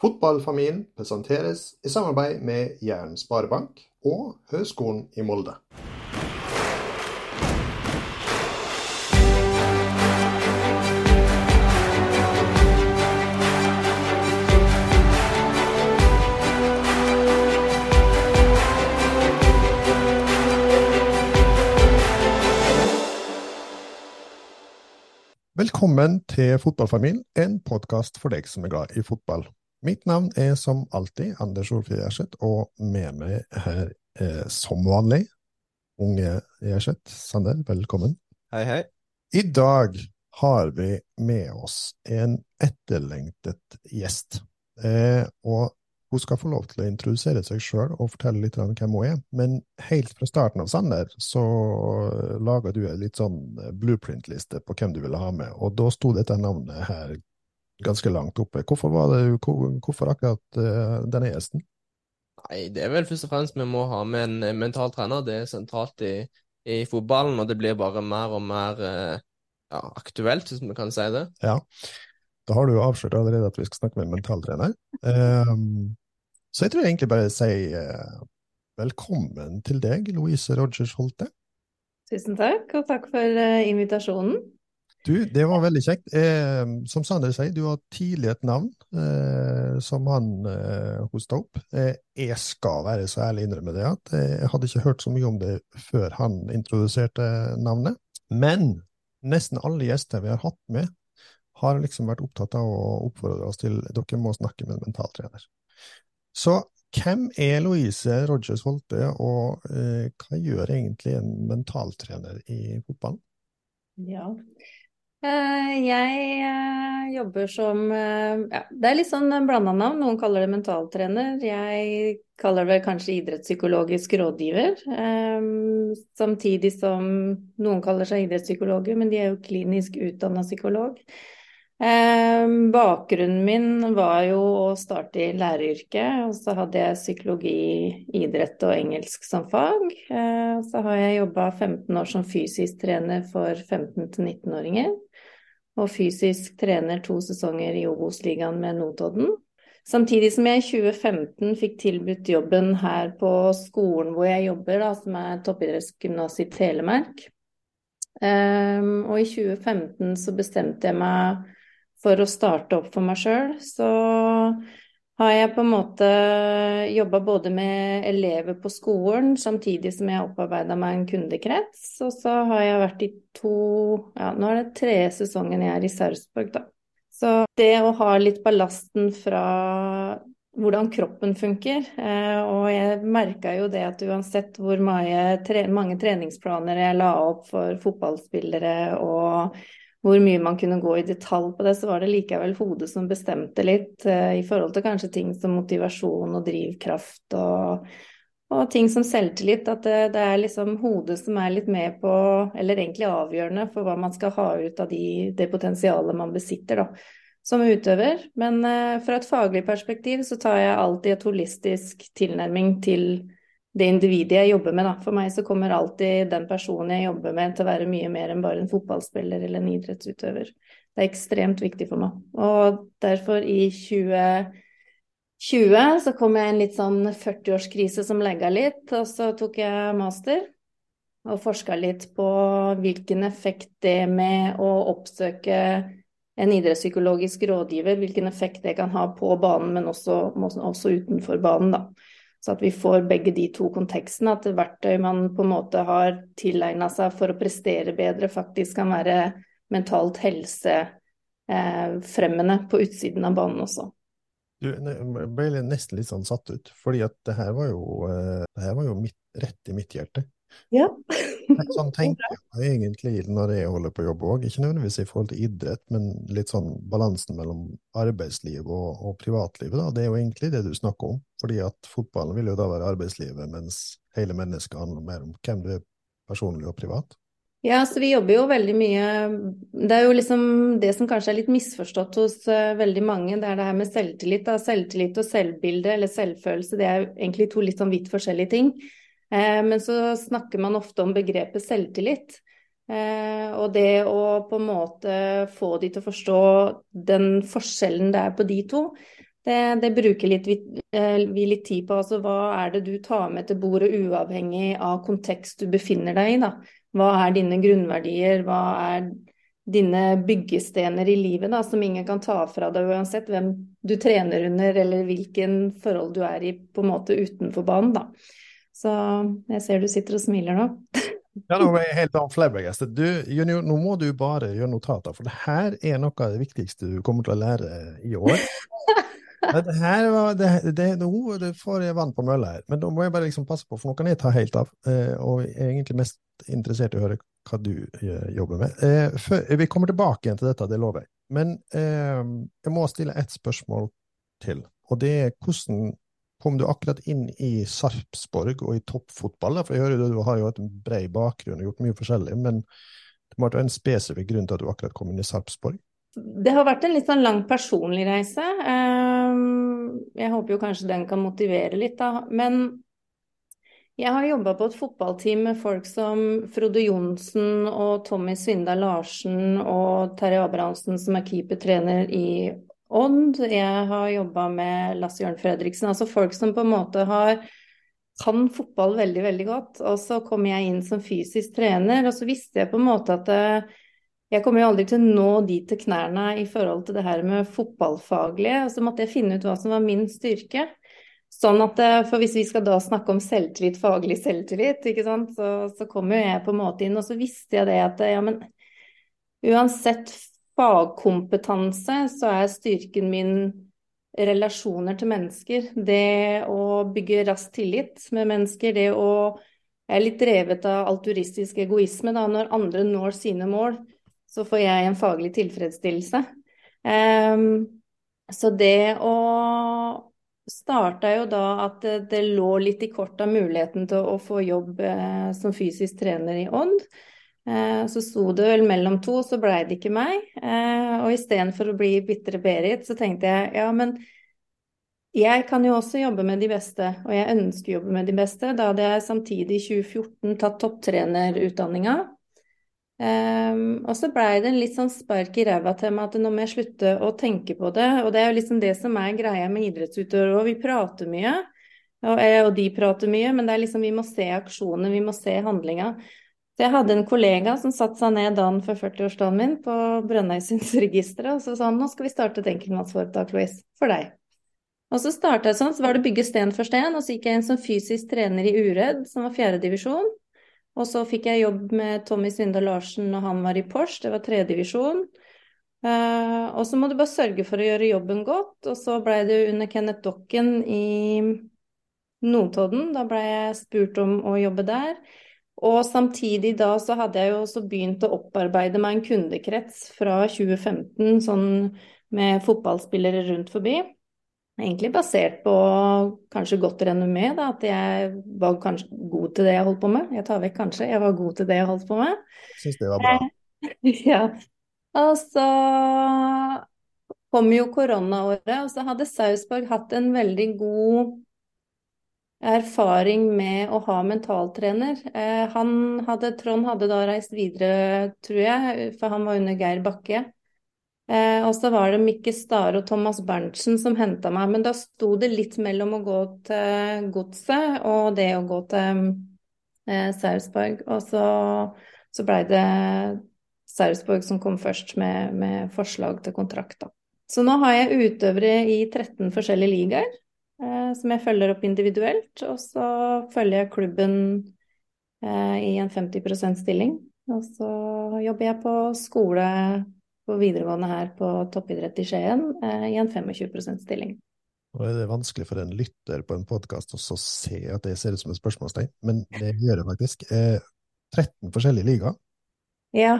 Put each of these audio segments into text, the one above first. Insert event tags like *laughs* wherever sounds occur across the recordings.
Fotballfamilien presenteres i samarbeid med Jæren Sparebank og Høgskolen i Molde. Velkommen til Fotballfamilien, en podkast for deg som er glad i fotball. Mitt navn er som alltid Anders Olfjord Gjerseth, og med meg her er som vanlig unge Gjerseth. Sander, velkommen. Hei, hei. I dag har vi med oss en etterlengtet gjest. Eh, og hun skal få lov til å introdusere seg sjøl og fortelle litt om hvem hun er. Men helt fra starten av Sander så laga du en litt sånn blueprint-liste på hvem du ville ha med, og da sto dette navnet her ganske langt oppe. Hvorfor, var det, hvorfor akkurat uh, denne gjesten? Nei, Det er vel først og fremst vi må ha med en mental trener. Det er sentralt i, i fotballen, og det blir bare mer og mer uh, ja, aktuelt, hvis vi kan si det. Ja. Da har du jo avslørt allerede at vi skal snakke med en mentaltrener. Um, så jeg tror jeg egentlig bare sier uh, velkommen til deg, Louise Rogers Holte. Tusen takk, og takk for invitasjonen. Du, det var veldig kjekt. Eh, som Sander sier, du har tidlig et navn eh, som han eh, hosta opp. Eh, jeg skal være så ærlig innrømme det at jeg hadde ikke hørt så mye om det før han introduserte navnet. Men nesten alle gjester vi har hatt med, har liksom vært opptatt av å oppfordre oss til dere må snakke med en mentaltrener. Så hvem er Louise Rogers Holte, og eh, hva gjør egentlig en mentaltrener i fotballen? Ja, eh, jeg eh, jobber som ja, Det er litt sånn blanda navn. Noen kaller det mentaltrener. Jeg kaller det kanskje idrettspsykologisk rådgiver. Samtidig som noen kaller seg idrettspsykologer, men de er jo klinisk utdanna psykolog. Eh, bakgrunnen min var jo å starte i læreryrket, og så hadde jeg psykologi, idrett og engelsk som fag. Eh, så har jeg jobba 15 år som fysisk trener for 15-19-åringer, og fysisk trener to sesonger i Obos-ligaen med Notodden. Samtidig som jeg i 2015 fikk tilbudt jobben her på skolen hvor jeg jobber, da, som er toppidrettsgymnas i Telemark. Um, og i 2015 så bestemte jeg meg for å starte opp for meg sjøl, så har jeg på en måte jobba både med elever på skolen, samtidig som jeg har opparbeida meg en kundekrets. Og så har jeg vært i to Ja, nå er det tredje sesongen jeg er i Sarpsborg, da. Så det å ha litt ballasten fra hvordan kroppen funker. Eh, og jeg merka jo det at uansett hvor mange, treningsplaner jeg la opp for fotballspillere og hvor mye man kunne gå i detalj på det, så var det likevel hodet som bestemte litt uh, i forhold til kanskje ting som motivasjon og drivkraft og, og ting som selvtillit. At det, det, er liksom hodet som er litt med på, eller egentlig avgjørende for hva man skal ha ut av de, det potensialet man besitter, da, som utøver. Men uh, fra et faglig perspektiv så tar jeg alltid et holistisk tilnærming til det individet jeg jobber med. Da. For meg så kommer alltid den personen jeg jobber med til å være mye mer enn bare en fotballspiller eller en idrettsutøver. Det er ekstremt viktig for meg. Og derfor, i 2020, så kom jeg i en litt sånn 40-årskrise som legga litt, og så tok jeg master. Og forska litt på hvilken effekt det med å oppsøke en idrettspsykologisk rådgiver, hvilken effekt det kan ha på banen, men også, også utenfor banen, da. Så at vi får begge de to kontekstene, at verktøy man på en måte har tilegna seg for å prestere bedre, faktisk kan være mentalt helsefremmende på utsiden av banen også. Du, ble nesten litt sånn satt ut, fordi at det her var jo, eh, det her var jo mitt, rett i mitt hjerte. Ja. sånn tenker jeg egentlig når jeg holder på jobb òg. Ikke nødvendigvis i forhold til idrett, men litt sånn balansen mellom arbeidsliv og, og privatlivet. Da. Det er jo egentlig det du snakker om. Fordi at fotballen vil jo da være arbeidslivet, mens hele mennesket handler mer om hvem du er personlig og privat. Ja, så vi jobber jo veldig mye Det er jo liksom det som kanskje er litt misforstått hos uh, veldig mange, det er det her med selvtillit. Da. Selvtillit og selvbilde eller selvfølelse, det er egentlig to litt sånn vidt forskjellige ting. Eh, men så snakker man ofte om begrepet selvtillit. Eh, og det å på en måte få de til å forstå den forskjellen det er på de to, Det, det bruker litt, vi, eh, vi litt tid på. Altså, hva er det du tar med til bordet, uavhengig av kontekst du befinner deg i? Da? Hva er dine grunnverdier? Hva er dine byggestener i livet da, som ingen kan ta fra deg uansett hvem du trener under eller hvilken forhold du er i på en måte utenfor banen. Da. Så jeg ser du sitter og smiler nå. ja, nå er jeg helt flabbergastet. Du, Junior, nå må du bare gjøre notater, for det her er noe av det viktigste du kommer til å lære i år. *laughs* Det her var, det, det, nå det får jeg vann på mølla her, men da må jeg bare liksom passe på, for nå kan jeg ta helt av. Eh, og jeg er egentlig mest interessert i å høre hva du eh, jobber med. Eh, vi kommer tilbake igjen til dette, det lover jeg. Men jeg må stille ett spørsmål til, og det er hvordan kom du akkurat inn i Sarpsborg og i toppfotball? For jeg hører du, du har jo et bred bakgrunn og gjort mye forskjellig, men det må ha vært en spesifikk grunn til at du akkurat kom inn i Sarpsborg? Det har vært en litt sånn lang personlig reise. Ehm, jeg håper jo kanskje den kan motivere litt, da. Men jeg har jobba på et fotballteam med folk som Frode Johnsen og Tommy Svindal Larsen og Terje Abrahamsen, som er keepertrener i Odd. Jeg har jobba med Lasse Jørn Fredriksen. Altså folk som på en måte har kan fotball veldig, veldig godt. Og så kom jeg inn som fysisk trener, og så visste jeg på en måte at jeg kommer jo aldri til å nå de til knærne i forhold til det her med fotballfaglige. Og så måtte jeg finne ut hva som var min styrke. Sånn at, eh, for Hvis vi skal da snakke om selvtillit, faglig selvtillit, ikke sant? Så, så kommer jo jeg på en måte inn. Og så visste jeg det at ja, men uansett fagkompetanse, så er styrken min relasjoner til mennesker. Det å bygge rask tillit med mennesker. Det å Jeg er litt drevet av alturistisk egoisme da, når andre når sine mål så får jeg en faglig tilfredsstillelse. Um, så det å starta jo da at det, det lå litt i kort av muligheten til å, få jobb eh, som fysisk trener i Odd. Eh, så sto det vel mellom to, så blei det ikke meg. Eh, og istedenfor å bli bitre Berit, så tenkte jeg ja, men jeg kan jo også jobbe med de beste, og jeg ønsker å jobbe med de beste. Da hadde jeg samtidig i 2014 tatt topptrenerutdanninga. Um, og så blei det en litt sånn spark i ræva til meg at nå må jeg slutte å tenke på det. Og det er jo liksom det som er greia med idrettsutøvere òg. Vi prater mye, og, og, de prater mye, men det er liksom vi må se aksjoner, vi må se handlinga. Så jeg hadde en kollega som satte seg ned dagen før 40-årsdagen min på Brønnøysundsregisteret, *laughs* og så sa han nå skal vi starte et enkeltmannsforetak, Louise, for deg. Og så starta jeg sånn, så var det bygge sten for sten, og så gikk jeg inn som fysisk trener i Uredd, som var fjerdedivisjon. Og så fikk jeg jobb med Tommy Svindal Larsen når han var i Porsche, det var tredjedivisjon. Uh, eh, og så må du bare sørge for å gjøre jobben godt. Og så blei det under Kenneth Dokken i Notodden. Da blei jeg spurt om å jobbe der. Og samtidig da så hadde jeg jo også begynt å opparbeide meg en kundekrets fra 2015, sånn med fotballspillere rundt forbi. Egentlig basert på kanskje godt renommé, da, at jeg var kanskje god til det jeg holdt på med. Jeg tar vekk kanskje, jeg var god til det jeg holdt på med. Syns det var bra. *laughs* ja. Og så kom jo koronaåret, og så hadde Sausborg hatt en veldig god erfaring med å ha mentaltrener. Eh, hadde, Trond hadde da reist videre, tror jeg, for han var under Geir Bakke. Eh, og så var det Mikke Stare og Thomas Berntsen som henta meg. Men da sto det litt mellom å gå til Godset og det å gå til eh, Sarpsborg. Og så, så blei det Sarpsborg som kom først med, med, forslag til kontrakt. Da. Så nå har jeg utøvere i 13 forskjellige ligaer som jeg følger opp individuelt. Og så følger jeg klubben eh, i en 50% stilling. Og så jobber jeg på skole på videregående her på toppidrett i Skien eh, i en 25% stilling. Nå er det vanskelig for en lytter på en podkast å se at det ser ut som et spørsmålstegn, men det gjør det faktisk. Eh, 13 forskjellige ligaer? Ja.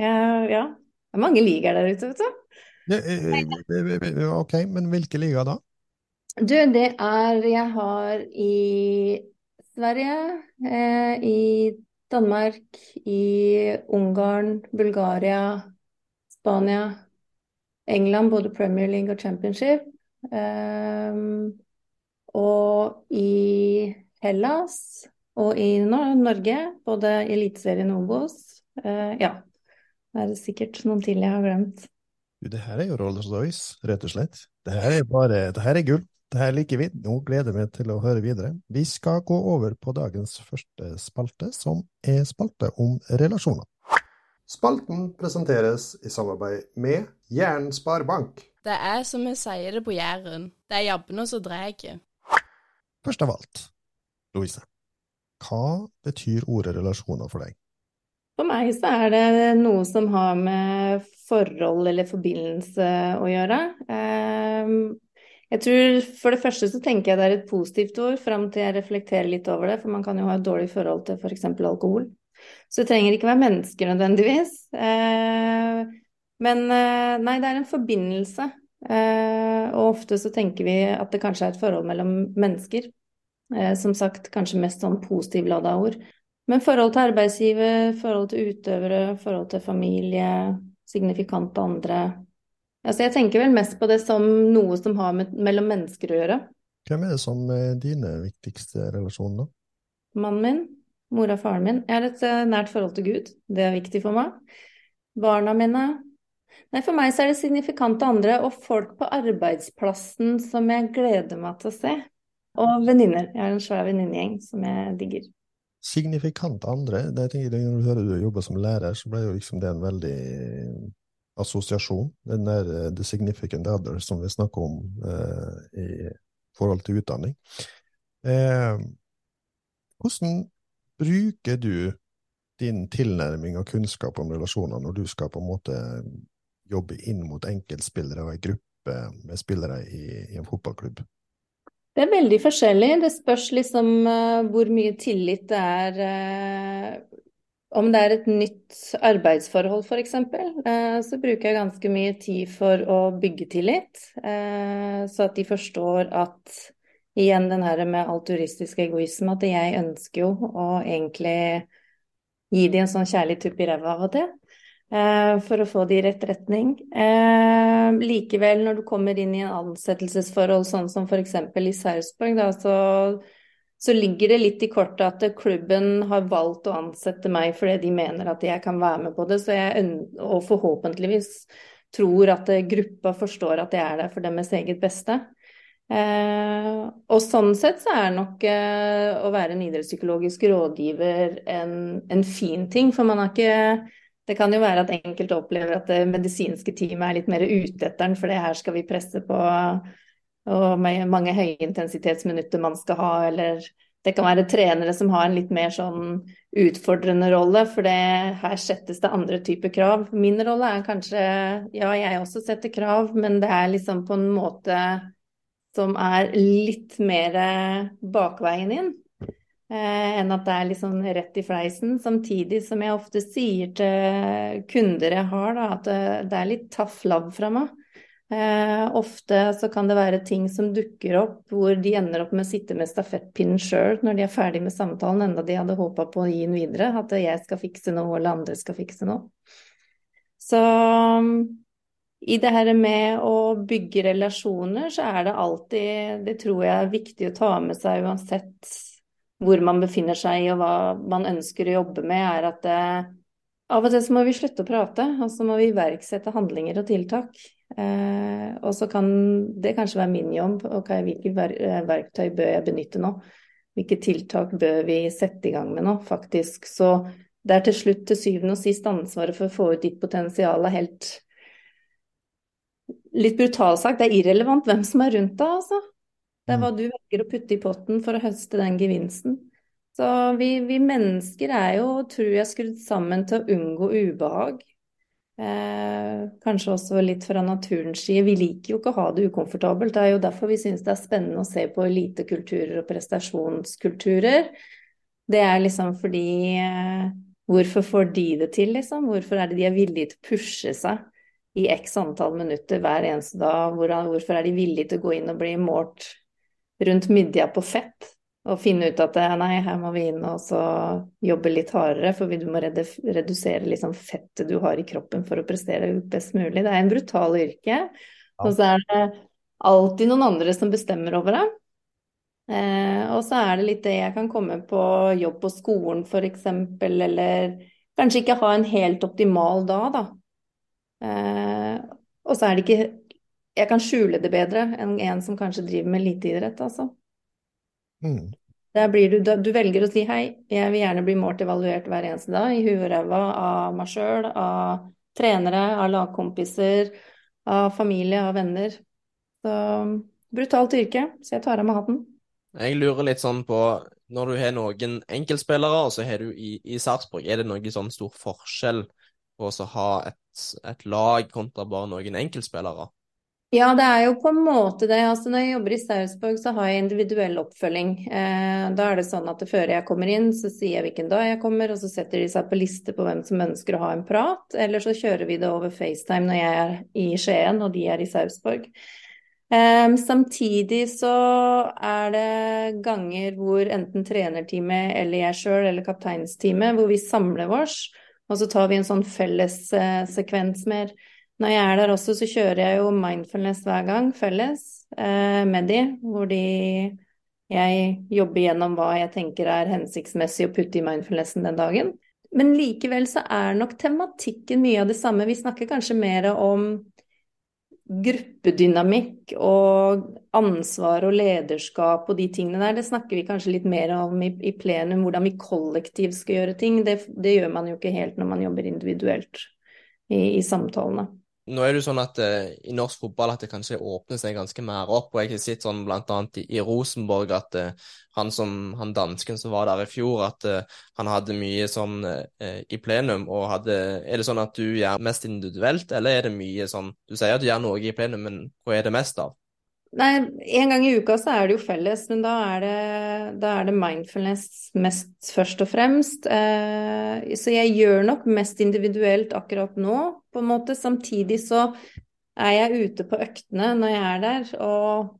ja. ja. Det er mange ligaer der ute, vet du. Ja, eh, eh, ok, men hvilke ligaer da? Du, det er Jeg har i Sverige, eh, i Danmark, i Ungarn, Bulgaria, Spania, England, både Premier League og Championship. Eh, og i Hellas og i Norge, både Eliteserien og Obos. Eh, ja, det er sikkert noen til jeg har glemt. Du, det her er jo Rolls Royce, rett og slett. Det her er bare, det her er gull. Det her liker vi. Nå gleder vi meg til å høre videre. Vi skal gå over på dagens første spalte, som er spalte om relasjoner. Spalten presenteres i samarbeid med Jæren Sparebank. Det er som vi sier det på Jæren, det er jabbene som drar. Først av alt, Louise, hva betyr ordet relasjoner for deg? For meg så er det noe som har med forhold eller forbindelse å gjøre. Jeg tror For det første så tenker jeg det er et positivt ord, fram til jeg reflekterer litt over det. For man kan jo ha et dårlig forhold til f.eks. For alkohol. Så det trenger ikke være mennesker nødvendigvis. Ehm, men eh, nei, det er en forbindelse. Ehm, og ofte så tenker vi at det kanskje er et forhold mellom mennesker. Som sagt, kanskje mest sånn positivt ladda ord. Men forhold til arbeidsgiver, forhold til utøvere, forhold til familie, signifikante andre. Altså jeg tenker vel mest på det som noe som har med, mellom mennesker å gjøre. Hvem er det som er dine viktigste relasjoner? da? Mannen min, mora og faren min. Jeg har et uh, nært forhold til Gud. Det er viktig for meg. Barna mine. Nei, for meg så er det signifikante andre og folk på arbeidsplassen som jeg gleder meg til å se. Og venninner. Jeg har en svær venninnegjeng som jeg digger signifikant andre. Det jeg tenker, når du hører du jobber som lærer, så ble jo liksom det en veldig assosiasjon. Den der uh, the significant other som vi snakker om eh, i forhold til utdanning. Eh, hvordan bruker du din tilnærming og kunnskap om relasjoner når du skal på en måte jobbe inn mot enkeltspillere og en gruppe med spillere i, i en fotballklubb? Det er veldig forskjellig. Det spørs liksom uh, hvor mye tillit det er uh, Om det er et nytt arbeidsforhold, f.eks., uh, så bruker jeg ganske mye tid for å bygge tillit. Uh, så at de forstår at Igjen den her med alturistisk egoisme, at jeg ønsker jo å egentlig gi de en sånn kjærlig tupp i ræva av og til. Eh, for å få de i rett retning. Eh, likevel, når du kommer inn i en ansettelsesforhold, sånn som f.eks. i Sarpsborg, så, så, ligger det litt i kortet at klubben har valgt å ansette meg fordi de mener at jeg kan være med på det. Så jeg, og forhåpentligvis tror at gruppa forstår at jeg er der for deres eget beste. Eh, og sånn sett så er nok eh, å være en idrettspsykologisk rådgiver en, en fin ting, for man har ikke det kan jo være at enkelte opplever at det medisinske teamet er litt mer ute etter den, for det her skal vi presse på, og mange høyintensitetsminutter man skal ha, eller det kan være trenere som har en litt mer sånn utfordrende rolle, for det, her settes det andre typer krav. Min rolle er kanskje Ja, jeg også setter krav, men det er liksom på en måte som er litt mer bakveien inn. Eh, enn at det er sånn rett i fleisen. Samtidig som jeg ofte sier til kunder jeg har, da, at det, det er litt tough love fra meg. Eh, ofte så kan det være ting som dukker opp hvor de ender opp med å sitte med stafettpinnen sjøl når de er ferdig med samtalen, enda de hadde håpa på å gi den videre. At jeg skal fikse noe, eller andre skal fikse noe. Så i det her med å bygge relasjoner, så er det alltid Det tror jeg er viktig å ta med seg uansett hvor man befinner seg og hva man ønsker å jobbe med, er at det, av og til så må vi slutte å prate, og så må vi iverksette handlinger og tiltak. Eh, og så kan det kanskje være min jobb. Okay, hvilke eh, verktøy bør jeg benytte nå? Hvilke tiltak bør vi sette i gang med nå, faktisk? Så det er til slutt til syvende og sist ansvaret for å få ut ditt potensial er helt Litt brutalt sagt, det er irrelevant hvem som er rundt deg, altså. Det er hva du velger å putte i potten for å høste den gevinsten. Så vi, vi mennesker er jo, tror jeg, skrudd sammen til å unngå ubehag. Eh, kanskje også litt fra naturens side. Vi liker jo ikke å ha det ukomfortabelt. Det er jo derfor vi syns det er spennende å se på elitekulturer og prestasjonskulturer. Det er liksom fordi eh, Hvorfor får de det til, liksom? Hvorfor er det de er villige til å pushe seg i x antall minutter hver eneste dag? Hvorfor er de villige til å gå inn og bli målt rundt midja på fett og finne ut at nei, her må vi inn og så jobbe litt hardere, for du må redusere liksom fettet du har i kroppen for å prestere best mulig. Det er en brutal yrke. Og så er det alltid noen andre som bestemmer over deg. Eh, og så er det litt det jeg kan komme på jobb på skolen f.eks., eller kanskje ikke ha en helt optimal dag, da. Eh, Og så er det ikke Jeg kan skjule det bedre enn en som kanskje driver med eliteidrett, altså. Mm. Der blir du, du velger å si hei, jeg vil gjerne bli målt evaluert hver eneste dag, i huet og ræva, av meg sjøl, av trenere, av lagkompiser, av familie, av venner. Så brutalt yrke, så jeg tar av meg hatten. Jeg lurer litt sånn på, når du har noen enkeltspillere, og så har du i, i Sarpsborg, er det noen sånn stor forskjell på å ha et, et lag kontra bare noen enkeltspillere? Ja, det er jo på en måte det. Altså, når jeg jobber i Sarpsborg, så har jeg individuell oppfølging. Eh, da er det sånn at før jeg kommer inn, så sier jeg hvilken dag jeg kommer, og så setter de seg på liste på hvem som ønsker å ha en prat. Eller så kjører vi det over FaceTime når jeg er i Skien og de er i Sarpsborg. Eh, samtidig så er det ganger hvor enten trenerteamet eller jeg sjøl eller kapteinsteamet, hvor vi samler oss, og så tar vi en sånn felles eh, sekvens mer. Når jeg er der også, så kjører jeg jo mindfulness hver gang, felles eh, med de, hvor de jeg jobber gjennom hva jeg tenker er hensiktsmessig å putte i mindfulnessen den dagen. Men likevel så er nok tematikken mye av det samme. Vi snakker kanskje mer om gruppedynamikk og ansvar og lederskap og de tingene der. Det snakker vi kanskje litt mer om i, i plenum, hvordan vi kollektivt skal gjøre ting. Det, det, gjør man jo ikke helt når man jobber individuelt i, i samtalene nå er det jo sånn at uh, i norsk fotball at det kanskje åpner seg ganske mer opp. og Jeg har sett sånn annet i, i Rosenborg at uh, han som, han dansken som var der i fjor, at uh, han hadde mye sånn i plenum. og hadde, Er det sånn at du gjør mest individuelt, eller er det mye sånn Du sier at du gjør noe i plenum, men hva er det mest av? Nei, en gang i uka så er det jo felles, men da er det, da er det mindfulness mest først og fremst. Eh, så jeg gjør nok mest individuelt akkurat nå, på en måte. Samtidig så er jeg ute på øktene når jeg er der, og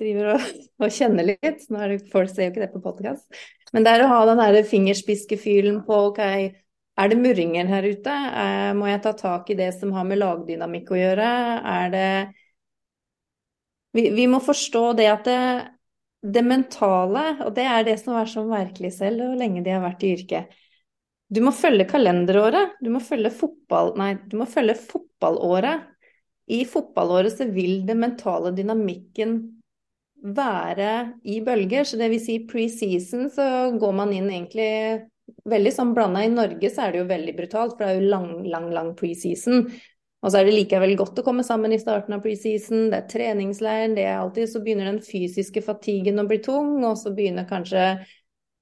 driver og, *laughs* og kjenner litt. Nå er det, folk ser jo ikke det på podkast. Men det er å ha den derre fingerspiskefylen på ok, er det murringer her ute? Er, må jeg ta tak i det som har med lagdynamikk å gjøre? Er det vi, vi, må forstå det at det, det, mentale, og det er det som er så merkelig selv, og lenge de har vært i yrket Du må følge kalenderåret. Du må følge fotball... Nei, du må følge fotballåret. I fotballåret så vil den mentale dynamikken være i bølger. Så det vil si pre-season så går man inn egentlig veldig sånn blanda. I Norge så er det jo veldig brutalt, for det er jo lang, lang, lang pre-season. Og så er det likevel godt å komme sammen i starten av pre-season, det er treningsleir, det er alltid Så begynner den fysiske fatiguen å bli tung, og så begynner kanskje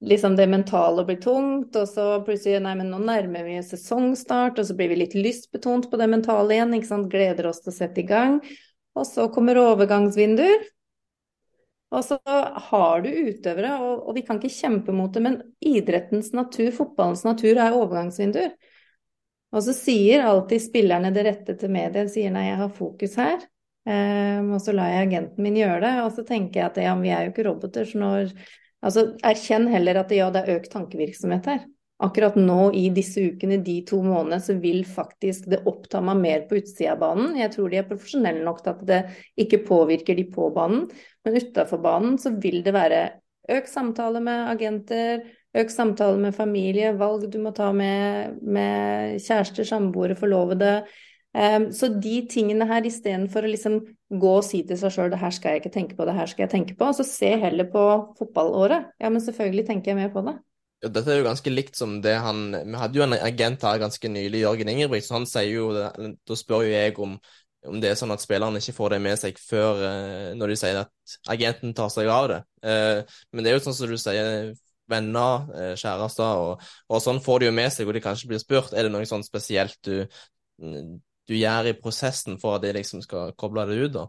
liksom det mentale blir tungt, og så plutselig Nei, men nå nærmer vi sesongstart, og så blir vi litt lystbetont på det mentale igjen, ikke sant, gleder oss til å sette i gang. Og så kommer overgangsvinduer. Og så har du utøvere, og, og vi kan ikke kjempe mot det, men idrettens natur, fotballens natur, er overgangsvinduer. Og så sier alltid spillerne det rette til media, sier nei, jeg har fokus her. Um, og så lar jeg agenten min gjøre det. Og så tenker jeg at ja, vi er jo ikke roboter, så når Altså erkjenn heller at ja, det er økt tankevirksomhet her. Akkurat nå i disse ukene, de to månedene, så vil faktisk det oppta meg mer på utsida av banen. Jeg tror de er profesjonelle nok til at det ikke påvirker de på banen. Men utafor banen så vil det være økt samtale med agenter, økt samtale med familie, valg du må ta med, med kjærester, samboere, forlovede. Um, så de tingene her, istedenfor å liksom gå og si til seg sjøl det her skal jeg ikke tenke på, det her skal jeg tenke på, så se heller på fotballåret. Ja, men selvfølgelig tenker jeg mer på det. Ja, dette er jo ganske likt som det han Vi hadde jo en agent her ganske nylig, Jørgen Ingebrigtsen. han sier jo Da spør jo jeg om, om det er sånn at spillerne ikke får det med seg før uh, når de sier at agenten tar seg av det. Uh, men det er jo sånn som du sier, venner, eh, kjærester, og, og, sånn får de jo med seg, og de kanskje blir spurt er det noe sånn spesielt du, du gjør i prosessen for at de liksom skal koble det ut, da?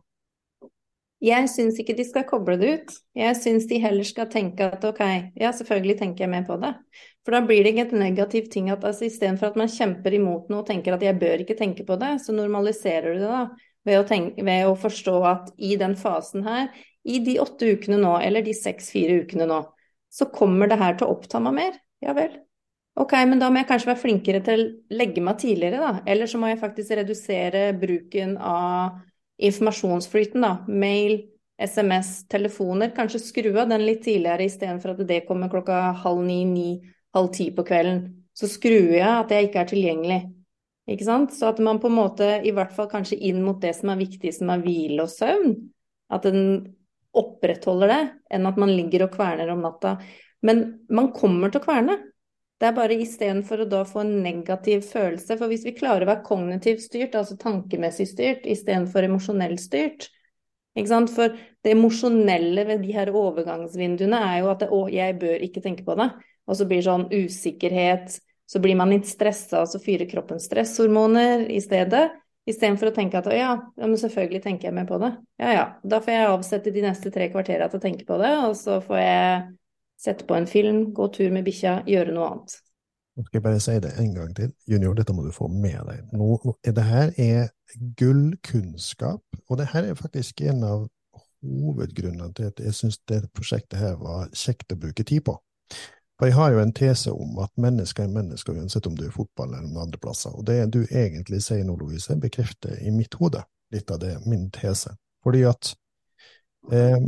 Jeg syns ikke de skal koble det ut. Jeg syns de heller skal tenke at ok, ja, selvfølgelig tenker jeg mer på det. For da blir det ikke et negativt ting at altså, istedenfor at man kjemper imot noe og tenker at jeg bør ikke tenke på det, så normaliserer du det da ved å, tenke, ved å forstå at i den fasen her, i de åtte ukene nå, eller de seks-fire ukene nå, så kommer det her til å oppta meg mer. Ja vel. Ok, men da må jeg kanskje være flinkere til å legge meg tidligere, da. Eller så må jeg faktisk redusere bruken av informasjonsflyten, da. Mail, SMS, telefoner. Kanskje skru av den litt tidligere istedenfor at det kommer klokka halv ni, ni, halv ti på kvelden. Så skrur jeg at jeg ikke er tilgjengelig. Ikke sant? Så at man på en måte, i hvert fall kanskje inn mot det som er viktig, som er hvile og søvn, at den opprettholder det, enn at man ligger og kverner om natta. Men man kommer til å kverne. Det er bare istedenfor å da få en negativ følelse. For hvis vi klarer å være kognitivt styrt, altså tankemessig styrt, istedenfor emosjonelt styrt? For det emosjonelle ved de her overgangsvinduene er jo at det, å, jeg bør ikke tenke på det. Og så blir det sånn usikkerhet, så blir man litt stressa, og så fyrer kroppen stresshormoner i stedet. Istedenfor å tenke at å ja, ja, men selvfølgelig tenker jeg mer på det. Ja ja, da får jeg avsette de neste tre kvartera til å tenke på det, og så får jeg sette på en film, gå tur med bikkja, gjøre noe annet. Nå skal jeg bare si det en gang til. Junior, dette må du få med deg. Nå, det her er gullkunnskap, og det her er faktisk en av hovedgrunnene til at jeg syns dette prosjektet her var kjekt å bruke tid på. For jeg har jo en tese om at mennesker er mennesker uansett om du er fotball eller noen andre plasser. Og det du egentlig sier nå, Louise, bekrefter i mitt hode litt av det, min tese. Fordi at eh,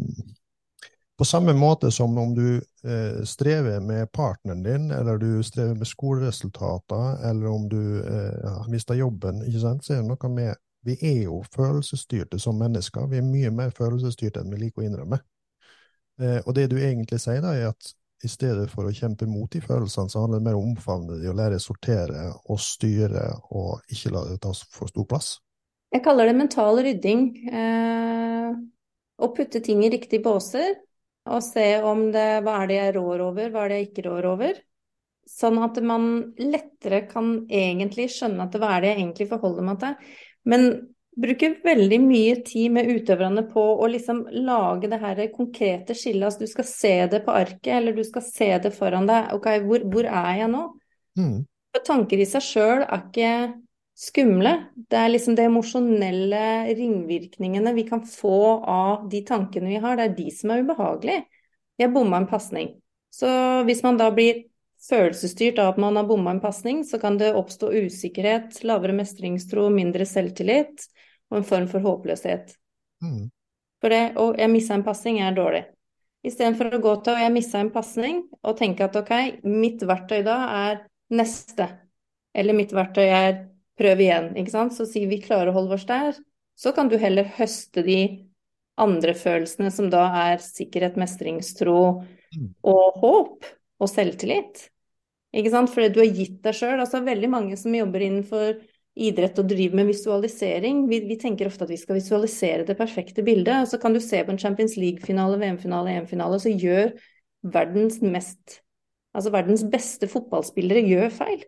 på samme måte som om du eh, strever med partneren din, eller du strever med skoleresultater, eller om du eh, mista jobben, ikke sant, så er det noe med Vi er jo følelsesstyrte som mennesker. Vi er mye mer følelsesstyrte enn vi liker å innrømme. Eh, og det du egentlig sier, da, er at i stedet for å kjempe mot de følelsene, så handler det mer om å omfavne de og lære å sortere og styre, og ikke la det ta for stor plass. Jeg kaller det mental rydding. Eh, å putte ting i riktige båser og se om det hva er det jeg rår over, hva er det jeg ikke rår over. Sånn at man lettere kan egentlig skjønne at hva er det jeg egentlig forholder meg til. Men bruker veldig mye tid med utøverne på å liksom lage det her konkrete skillet. Altså du skal se det på arket, eller du skal se det foran deg. Ok, hvor, hvor er jeg nå? Mm. For tanker i seg sjøl er ikke skumle. Det er liksom de emosjonelle ringvirkningene vi kan få av de tankene vi har, det er de som er ubehagelige. Jeg bomma en pasning. Så hvis man da blir følelsesstyrt av at man har bomma en pasning, så kan det oppstå usikkerhet, lavere mestringstro, mindre selvtillit og en form for håpløshet. Mm. For det å jeg missa en pasning er dårlig. Istedenfor å gå til å jeg missa en pasning og tenke at ok, mitt verktøy da er neste. Eller mitt verktøy er prøv igjen. ikke sant? Så sier vi klarer å holde oss der, så kan du heller høste de andre følelsene som da er sikkerhet, mestringstro mm. og håp og selvtillit. Ikke sant? Fordi du har gitt deg sjøl. Altså veldig mange som jobber innenfor idrett og driver med visualisering. Vi, vi, tenker ofte at vi skal visualisere det perfekte bildet. Så kan du se på en Champions League-finale, VM-finale, EM-finale, så gjør verdens mest Altså verdens beste fotballspillere gjør feil.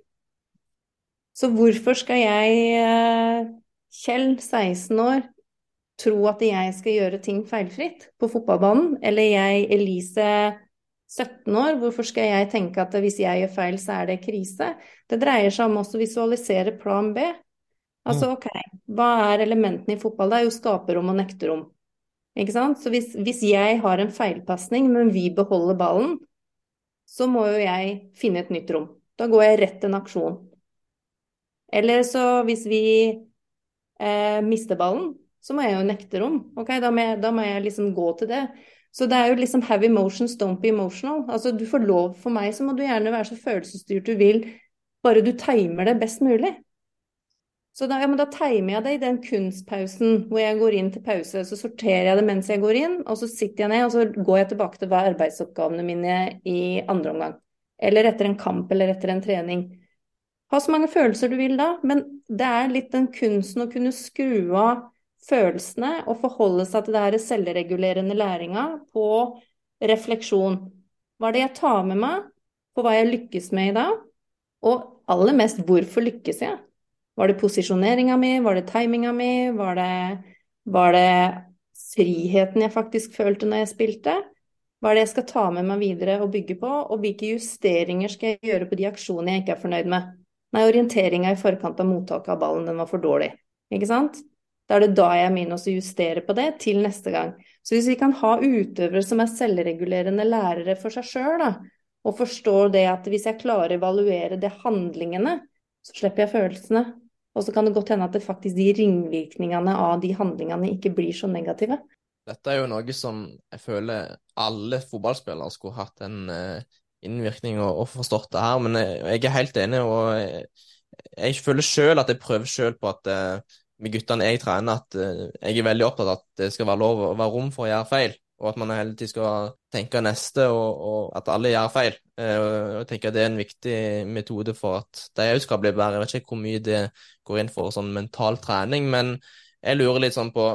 Så hvorfor skal jeg, eh, Kjell, 16 år, tro at jeg skal gjøre ting feilfritt på fotballbanen? Eller jeg, Elise, 17 år, hvorfor skal jeg tenke at hvis jeg gjør feil, så er det krise? Det dreier seg om også å visualisere plan B. Altså mm. OK, hva er elementene i fotball? Det er jo skaperrom og nekterom. Ikke sant? Så hvis, hvis jeg har en feilpasning, men vi beholder ballen, så må jo jeg finne et nytt rom. Da går jeg rett til en aksjon. Eller så hvis vi eh, mister ballen, så må jeg jo nekte rom. Ok, da må, jeg, da må jeg liksom gå til det. Så det er jo liksom have emotions, don't be emotional. Altså du får lov for meg, så må du gjerne være så følelsesstyrt du vil, bare du timer det best mulig. Så da, ja, da timer jeg det i den kunstpausen hvor jeg går inn til pause. Så sorterer jeg det mens jeg går inn, og så sitter jeg ned og så går jeg tilbake til hva arbeidsoppgavene mine i andre omgang. Eller etter en kamp eller etter en trening. Ha så mange følelser du vil da, men det er litt den kunsten å kunne skru av følelsene og forholde seg til det her selvregulerende læringa på refleksjon. Hva er det jeg tar med meg på hva jeg lykkes med i dag? Og aller mest, hvorfor lykkes jeg? Var det posisjoneringa mi, var det timinga mi, var det, var det friheten jeg faktisk følte når jeg spilte? Hva er det jeg skal ta med meg videre og bygge på, og hvilke justeringer skal jeg gjøre på de aksjonene jeg ikke er fornøyd med? Nei, orienteringa i forkant av mottaket av ballen, den var for dårlig. Ikke sant? Da er det da jeg minner oss å justere på det til neste gang. Så hvis vi kan ha utøvere som er selvregulerende lærere for seg sjøl, og forstår det at hvis jeg klarer å evaluere det handlingene, så slipper jeg følelsene. Og så kan det godt hende at det faktisk de ringvirkningene av de handlingene ikke blir så negative. Dette er jo noe som jeg føler alle fotballspillere skulle hatt en uh, innvirkning og, og, forstått det her. Men jeg, jeg er helt enig, og jeg, jeg føler sjøl at jeg prøver sjøl på at uh, med guttene jeg trener, at uh, jeg er veldig opptatt av at det skal være lov å være rom for å gjøre feil. Og at man hele tiden skal tenke neste, og, og at alle gjør feil. Uh, jeg tenker Det er en viktig metode for at de òg skal bli bedre. Jeg vet ikke hvor mye det går inn for sånn mental trening, men jeg lurer litt sånn på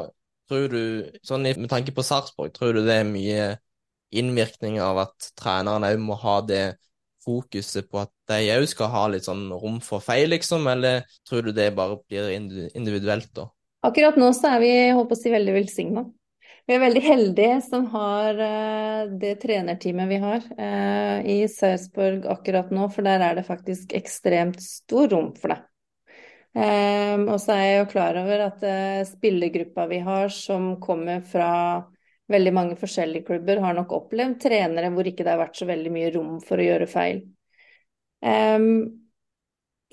Tror du, sånn med tanke på Sarpsborg, tror du det er mye innvirkning av at treneren òg må ha det fokuset på at de òg skal ha litt sånn rom for feil, liksom, eller tror du det bare blir individuelt, da? Akkurat nå så er vi på å si, veldig velsigna. Vi er veldig heldige som har uh, det trenerteamet vi har uh, i Sarpsborg akkurat nå, for der er det faktisk ekstremt stor rom for det. Um, og så er jeg jo klar over at spillergruppa vi har, som kommer fra veldig mange forskjellige klubber har nok opplevd trenere hvor ikke det har vært så veldig mye rom for å gjøre feil. Um,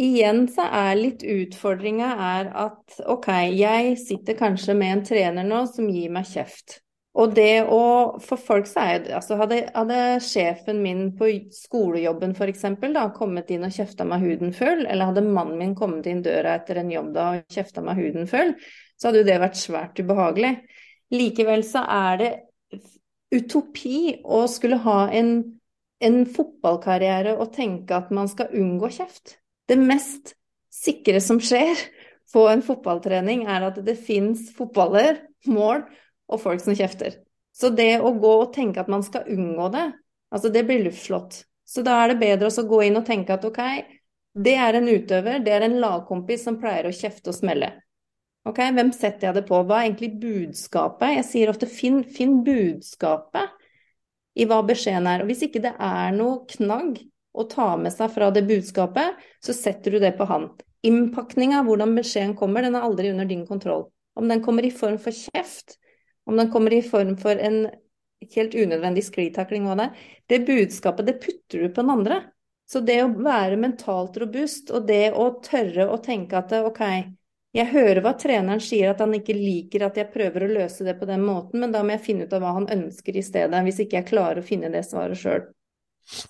igjen så er litt utfordringa er at OK, jeg sitter kanskje med en trener nå som gir meg kjeft. Og det å For folk så er det Altså hadde, hadde sjefen min på skolejobben f.eks. da kommet inn og kjefta meg huden full, eller hadde mannen min kommet inn døra etter en jobb da og kjefta meg huden full, så hadde jo det vært svært ubehagelig. Likevel så er det utopi å skulle ha en, en fotballkarriere og tenke at man skal unngå kjeft. Det mest sikre som skjer på en fotballtrening, er at det fins fotballer, mål og folk som kjefter. Så det å gå og tenke at man skal unngå det, altså det blir luftslått. Så da er det bedre å gå inn og tenke at ok, det er en utøver, det er en lagkompis som pleier å kjefte og smelle. Ok, Hvem setter jeg det på? Hva er egentlig budskapet? Jeg sier ofte finn, finn budskapet i hva beskjeden er. Og Hvis ikke det er noe knagg å ta med seg fra det budskapet, så setter du det på han. Innpakninga, hvordan beskjeden kommer, den er aldri under din kontroll. Om den kommer i form for kjeft, om den kommer i form for en helt unødvendig sklitakling, hva det det budskapet det putter du på den andre. Så det å være mentalt robust, og det å tørre å tenke at ok, jeg hører hva treneren sier, at han ikke liker at jeg prøver å løse det på den måten, men da må jeg finne ut av hva han ønsker i stedet, hvis ikke jeg klarer å finne det svaret sjøl.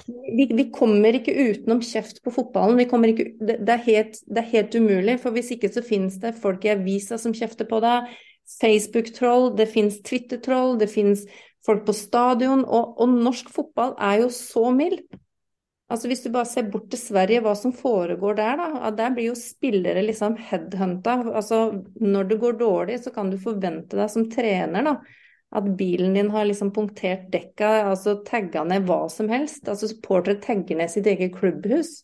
Vi, vi, kommer ikke utenom kjeft på fotballen. Ikke, det, det, er helt, det, er helt, umulig. For hvis ikke så finnes det folk i avisa som kjefter på deg. Facebook-troll, det finnes Twitter-troll, det finnes folk på stadion. Og, og norsk fotball er jo så mild. Altså Hvis du bare ser bort til Sverige, hva som foregår der, da. Der blir jo spillere liksom headhunta. Altså, når det går dårlig, så kan du forvente deg som trener da, at bilen din har liksom punktert dekka, altså tagga ned hva som helst. Altså supportere tagger ned sitt eget klubbhus.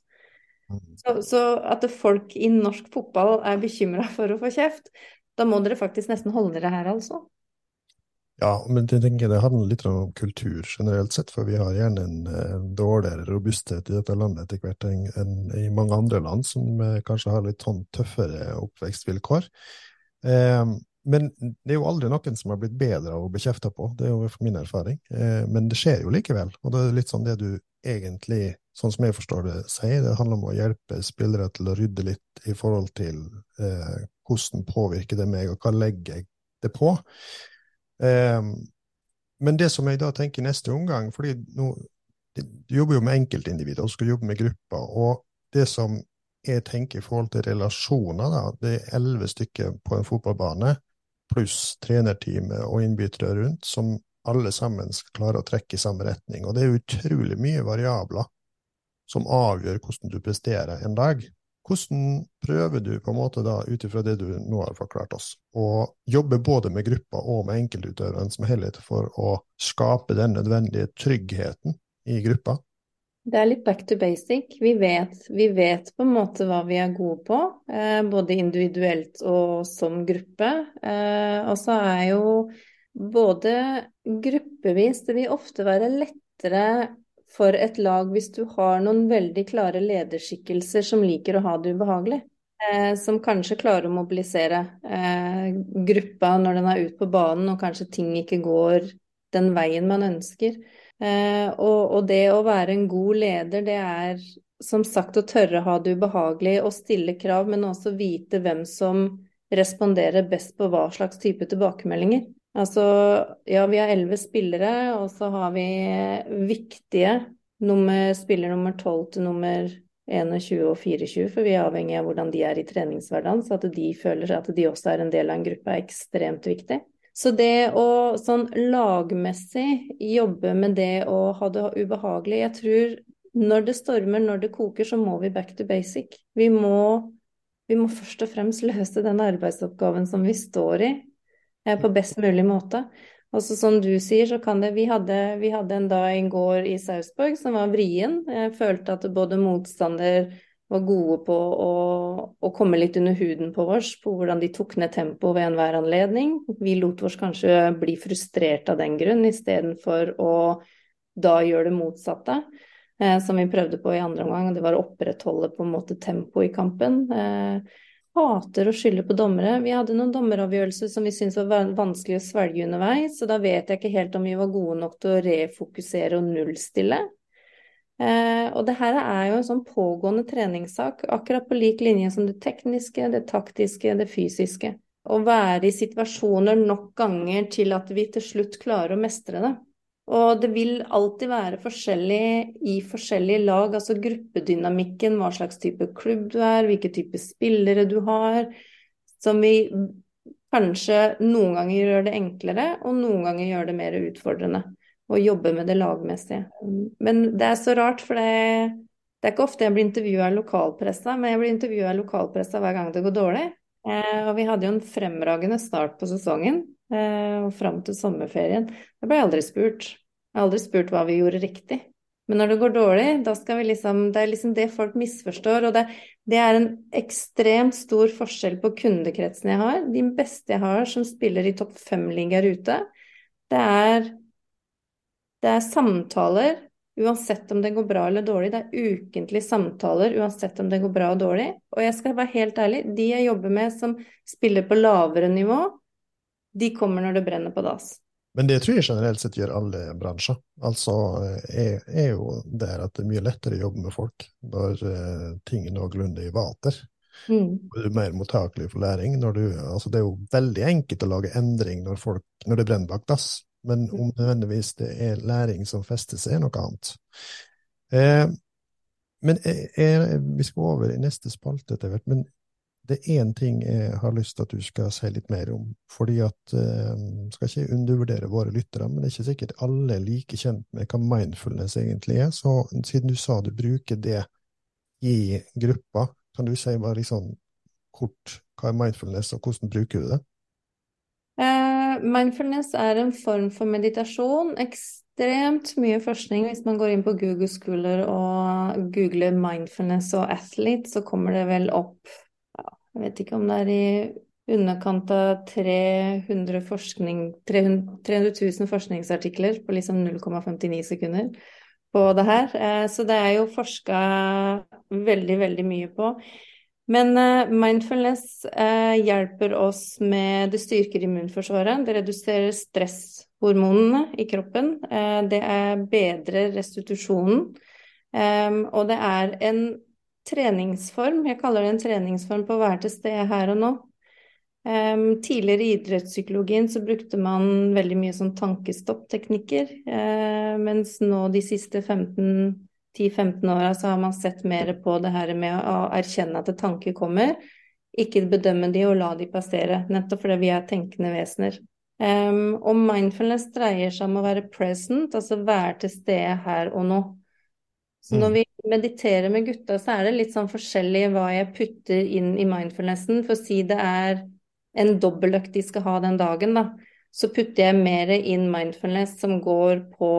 Mm. Så, så at folk i norsk fotball er bekymra for å få kjeft, da må dere faktisk nesten holde dere her, altså. Ja, men tenker det handler litt om kultur generelt sett, for vi har gjerne en, en dårligere robusthet i dette landet etter hvert enn en i mange andre land som eh, kanskje har litt sånn tøffere oppvekstvilkår. Eh, men det er jo aldri noen som har blitt bedre av å bli kjefta på, det er jo min erfaring. Eh, men det skjer jo likevel, og det er litt sånn det du egentlig, sånn som jeg forstår det, sier. Det handler om å hjelpe spillere til å rydde litt i forhold til eh, hvordan påvirker det meg, og hva legger jeg det på. Um, men det som jeg da tenker neste omgang, fordi nå, du jobber jo med enkeltindivider og skal jobbe med grupper, og det som jeg tenker i forhold til relasjoner, da, det er elleve stykker på en fotballbane, pluss trenerteamet og innbyttere rundt, som alle sammen skal klare å trekke i samme retning. Og det er utrolig mye variabler som avgjør hvordan du presterer en dag. Hvordan prøver du på en måte da, ut ifra det du nå har forklart oss, å jobbe både med gruppa og med enkeltutøveren som helhet for å skape den nødvendige tryggheten i gruppa? Det er litt back to basic. Vi vet, vi vet på en måte hva vi er gode på, eh, både individuelt og som gruppe. Eh, og så er jo både gruppevis Det vil ofte være lettere for et lag hvis du har noen veldig klare lederskikkelser som liker å ha det ubehagelig. Eh, som kanskje klarer å mobilisere eh, gruppa når den er ute på banen og kanskje ting ikke går den veien man ønsker. Eh, og, og, det å være en god leder, det er som sagt å tørre å ha det ubehagelig og stille krav, men også vite hvem som responderer best på hva slags type tilbakemeldinger. Altså, ja, vi har elleve spillere, og så har vi viktige nummer, spiller nummer tolv til nummer 21 og 24, for vi er avhengig av hvordan de er i treningshverdagen. Så at de føler at de også er en del av en gruppe, er ekstremt viktig. Så det å sånn lagmessig jobbe med det å ha det ubehagelig Jeg tror når det stormer, når det koker, så må vi back to basic. Vi må, vi må først og fremst løse den arbeidsoppgaven som vi står i, på best mulig måte. Og så som du sier, så kan det vi hadde, vi hadde en dag i går i Sarpsborg som var vrien. Jeg følte at både motstander var gode på å, å, komme litt under huden på oss, på hvordan de tok ned tempoet ved enhver anledning. Vi lot oss kanskje bli frustrert av den grunn, istedenfor å da gjøre det motsatte. Eh, som vi prøvde på i andre omgang, det var å opprettholde på en måte tempoet i kampen. Eh, hater å skylde på dommere. Vi hadde noen dommeravgjørelser som vi syntes var vanskelig å svelge underveis, så da vet jeg ikke helt om vi var gode nok til å refokusere og nullstille. Eh, og det her er jo en sånn pågående treningssak, akkurat på lik linje som det tekniske, det taktiske, det fysiske. Å være i situasjoner nok ganger til at vi til slutt klarer å mestre det. Og det vil alltid være forskjellig i forskjellige lag, altså gruppedynamikken, hva slags type klubb du er, hvilke type spillere du har, som vi kanskje noen ganger gjør det enklere, og noen ganger gjør det mer utfordrende å jobbe med det lagmessige. Men det er så rart, for det, det er ikke ofte jeg blir intervjua av lokalpressa, men jeg blir intervjua av lokalpressa hver gang det går dårlig. Eh, og vi hadde jo en fremragende start på sesongen, eh, og fram til sommerferien. Jeg ble aldri spurt. Jeg har aldri spurt hva vi gjorde riktig. Men når det går dårlig, da skal vi liksom Det er liksom det folk misforstår. Og det, det er en ekstremt stor forskjell på kundekretsen jeg har. De beste jeg har som spiller i topp fem-ligaer ute, det er, det er samtaler uansett om det går bra eller dårlig. Det er ukentlige samtaler uansett om det går bra og dårlig. Og jeg skal være helt ærlig, de jeg jobber med som spiller på lavere nivå, de kommer når det brenner på dass. Men det tror jeg generelt sett gjør alle bransjer. Altså er, er jo der at det er mye lettere å jobbe med folk når uh, ting er noenlunde i vater. Mm. Du er mer mottakelig for læring. Du, altså det er jo veldig enkelt å lage endring når, folk, når det brenner bak dass, men om mm. nødvendigvis det er læring som fester seg, er noe annet. Eh, men er, er, vi skal over i neste spalte etter hvert. Men det er én ting jeg har lyst til at du skal si litt mer om. Fordi at eh, Skal ikke undervurdere våre lyttere, men det er ikke sikkert alle er like kjent med hva mindfulness egentlig er. Så siden du sa du bruker det i gruppa, kan du si bare liksom kort hva er mindfulness, og hvordan bruker du det? Eh, mindfulness er en form for meditasjon. Ekstremt mye forskning. Hvis man går inn på Google Schooler og googler mindfulness og athlete, så kommer det vel opp jeg vet ikke om det er i underkant av 300, forskning, 300, 300 000 forskningsartikler på liksom 0,59 sekunder på det her. Eh, så det er jo forska veldig, veldig mye på. Men eh, mindfulness eh, hjelper oss med Det styrker immunforsvaret. Det reduserer stresshormonene i kroppen. Det er bedrer restitusjonen. Og det er en treningsform. Jeg kaller det en treningsform på å være til stede her og nå. Um, tidligere i idrettspsykologien så brukte man veldig mye sånn tankestoppteknikker, uh, mens nå de siste 10-15 åra så har man sett mer på det her med å, erkjenne at tanker kommer, ikke bedømme de og la de passere, nettopp fordi vi er tenkende vesener. Um, og mindfulness dreier seg om å være present, altså være til stede her og nå. Så når mm. vi mediterer med gutta, så er det litt sånn forskjellig hva jeg putter inn i mindfulnessen. For å si det er en dobbeltøkt de skal ha den dagen, da, så putter jeg mer inn mindfulness som går på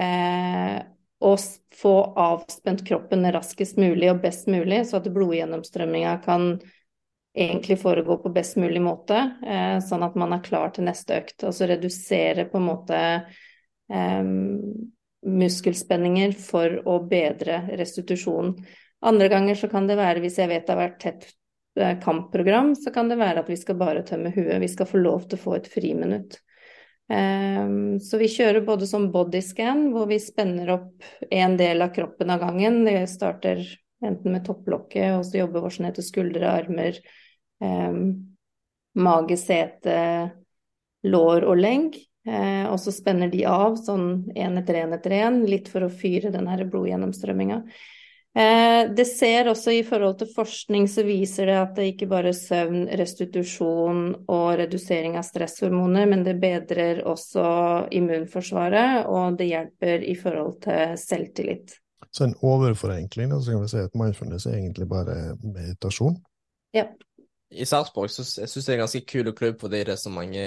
eh, å få avspent kroppen raskest mulig og best mulig, så at blodgjennomstrømminga kan egentlig foregå på best mulig måte, eh, sånn at man er klar til neste økt. Og så redusere på en måte eh, muskelspenninger for å bedre restitusjonen. Andre ganger så kan det være, hvis jeg vet det har vært tett eh, kampprogram, så kan det være at vi skal bare tømme huet. Vi skal få lov til å få et friminutt. Um, så vi kjører både som bodyscan, hvor vi spenner opp en del av kroppen av gangen. Det starter enten med topplokket, og så jobber vi ned til skuldre, armer, um, mage, sete, lår og legg. Eh, og så spenner de av sånn én etter én etter én, litt for å fyre den her blodgjennomstrømminga. Eh, det ser også i forhold til forskning så viser det at det ikke bare er søvn, restitusjon og redusering av stresshormoner, men det bedrer også immunforsvaret, og det hjelper i forhold til selvtillit. Så en overforenkling, så kan vi si at mindfulness er egentlig bare meditasjon? Ja. I Sarpsborg så jeg synes det er en ganske kul klubb fordi det er så mange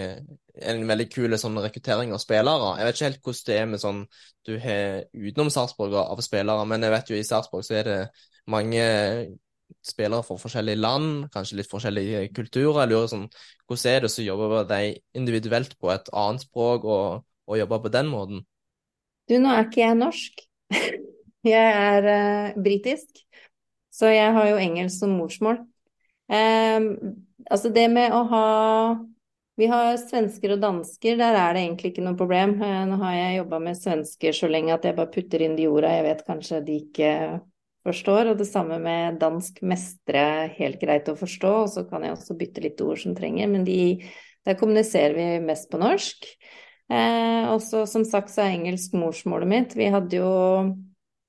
En veldig kul sånn rekruttering av spillere. Jeg vet ikke helt hvordan det er med sånn du har utenom Sarpsborg av spillere, men jeg vet jo i Sarpsborg så er det mange spillere fra forskjellige land, kanskje litt forskjellige kulturer. Jeg lurer sånn, Hvordan er det å jobbe de individuelt på et annet språk og, og jobbe på den måten? Du, nå er ikke jeg norsk. *laughs* Jeg er uh, britisk, så jeg har jo engelsk som morsmål. Um, altså det med å ha Vi har svensker og dansker, der er det egentlig ikke noe problem. Uh, nå har jeg jobba med svensker så lenge at jeg bare putter inn de orda jeg vet kanskje de ikke forstår. Og det samme med dansk mestre, helt greit å forstå. Og så kan jeg også bytte litt ord som trenger, men de, der kommuniserer vi mest på norsk. Eh, og så som sagt så er engelsk morsmålet mitt. Vi hadde jo